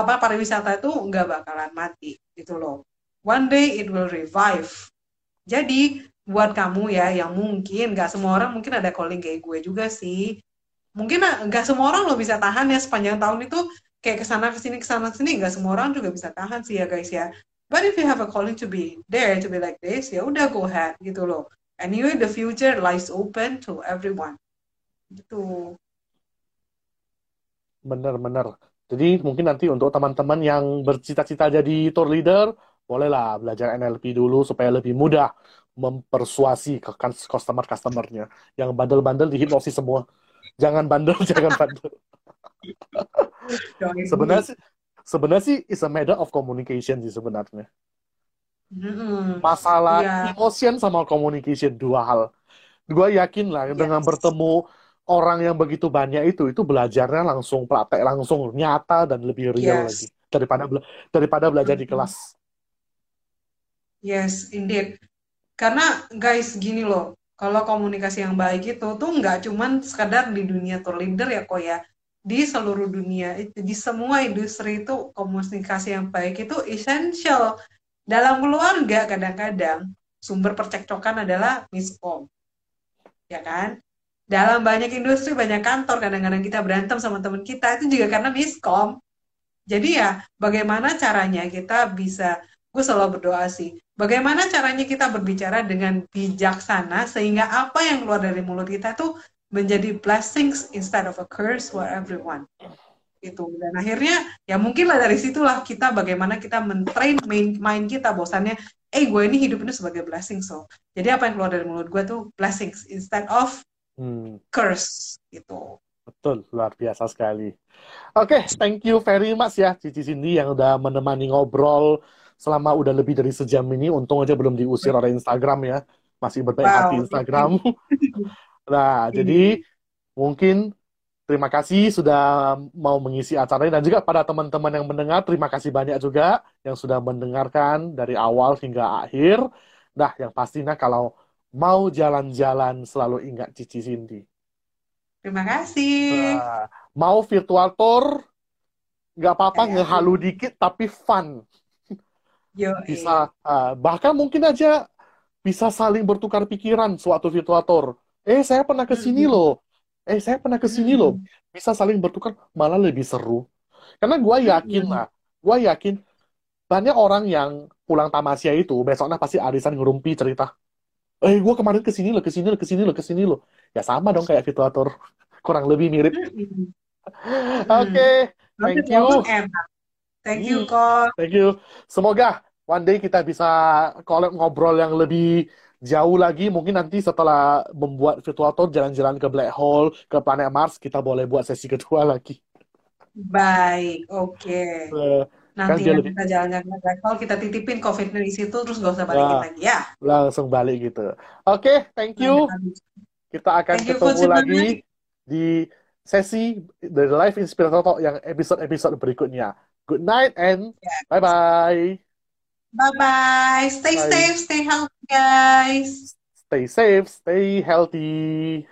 apa pariwisata itu nggak bakalan mati gitu loh. One day it will revive. Jadi buat kamu ya yang mungkin nggak semua orang mungkin ada calling kayak gue juga sih. Mungkin ah, nggak semua orang lo bisa tahan ya sepanjang tahun itu kayak ke sana ke sini ke sana ke sini nggak semua orang juga bisa tahan sih ya guys ya. But if you have a calling to be there to be like this, ya udah go ahead gitu loh. Anyway, the future lies open to everyone. Gitu. benar-benar. Jadi mungkin nanti untuk teman-teman yang bercita-cita jadi tour leader, bolehlah belajar NLP dulu supaya lebih mudah mempersuasi ke customer-customernya. Yang bandel-bandel dihipnosis semua. Jangan bandel, [laughs] jangan bandel. sebenarnya sih, sebenarnya sih is a matter of communication sih sebenarnya. Masalah yeah. emotion sama communication dua hal. Gue yakin lah yes. dengan bertemu orang yang begitu banyak itu itu belajarnya langsung praktek langsung nyata dan lebih real yes. lagi daripada daripada belajar di kelas. Yes, indeed. Karena guys gini loh, kalau komunikasi yang baik itu tuh nggak cuman sekadar di dunia tour leader ya kok ya, di seluruh dunia di semua industri itu komunikasi yang baik itu essential dalam keluarga kadang-kadang sumber percekcokan adalah miskom. Ya kan? Dalam banyak industri, banyak kantor, kadang-kadang kita berantem sama teman kita, itu juga karena miskom. Jadi ya, bagaimana caranya kita bisa, gue selalu berdoa sih, bagaimana caranya kita berbicara dengan bijaksana, sehingga apa yang keluar dari mulut kita tuh menjadi blessings instead of a curse for everyone? Itu dan akhirnya ya mungkin lah dari situlah kita bagaimana kita mentrain main main kita. Bosannya eh gue ini hidup ini sebagai blessing so. Jadi apa yang keluar dari mulut gue tuh blessings instead of hmm. curse gitu. Betul luar biasa sekali. Oke okay, thank you very much ya Cici Cindy yang udah menemani ngobrol selama udah lebih dari sejam ini untung aja belum diusir oleh Instagram ya masih berbaik wow. hati Instagram [laughs] nah jadi mungkin Terima kasih sudah mau mengisi acara ini dan juga pada teman-teman yang mendengar terima kasih banyak juga yang sudah mendengarkan dari awal hingga akhir. Nah, yang pastinya kalau mau jalan-jalan selalu ingat Cici Cindy. Terima kasih. Nah, mau virtual tour nggak apa-apa ngehalu dikit tapi fun. Yo, bisa uh, bahkan mungkin aja bisa saling bertukar pikiran suatu virtual tour. Eh, saya pernah ke sini loh. Eh saya pernah ke sini loh. Hmm. bisa saling bertukar malah lebih seru. Karena gue yakin hmm. lah gue yakin banyak orang yang pulang tamasya itu besoknya pasti arisan ngerumpi cerita. Eh gue kemarin ke sini loh ke sini loh ke sini loh ke sini loh. Ya sama dong kayak Fituator [laughs] kurang lebih mirip. Hmm. [laughs] oke okay. thank you thank you kok. Thank you. Semoga one day kita bisa collab ngobrol yang lebih jauh lagi. Mungkin nanti setelah membuat virtual tour jalan-jalan ke black hole ke planet Mars kita boleh buat sesi kedua [laughs] lagi. Baik oke. Okay. uh, nanti kan kita jalan-jalan ke black hole kita titipin covid di situ terus gak usah balik nah, lagi ya. langsung balik gitu. Oke okay, thank you kita akan thank ketemu lagi di sesi The Life Inspirator Talk yang episode-episode berikutnya good night and bye bye Bye bye. Stay bye. safe, stay healthy, guys. Stay safe, stay healthy.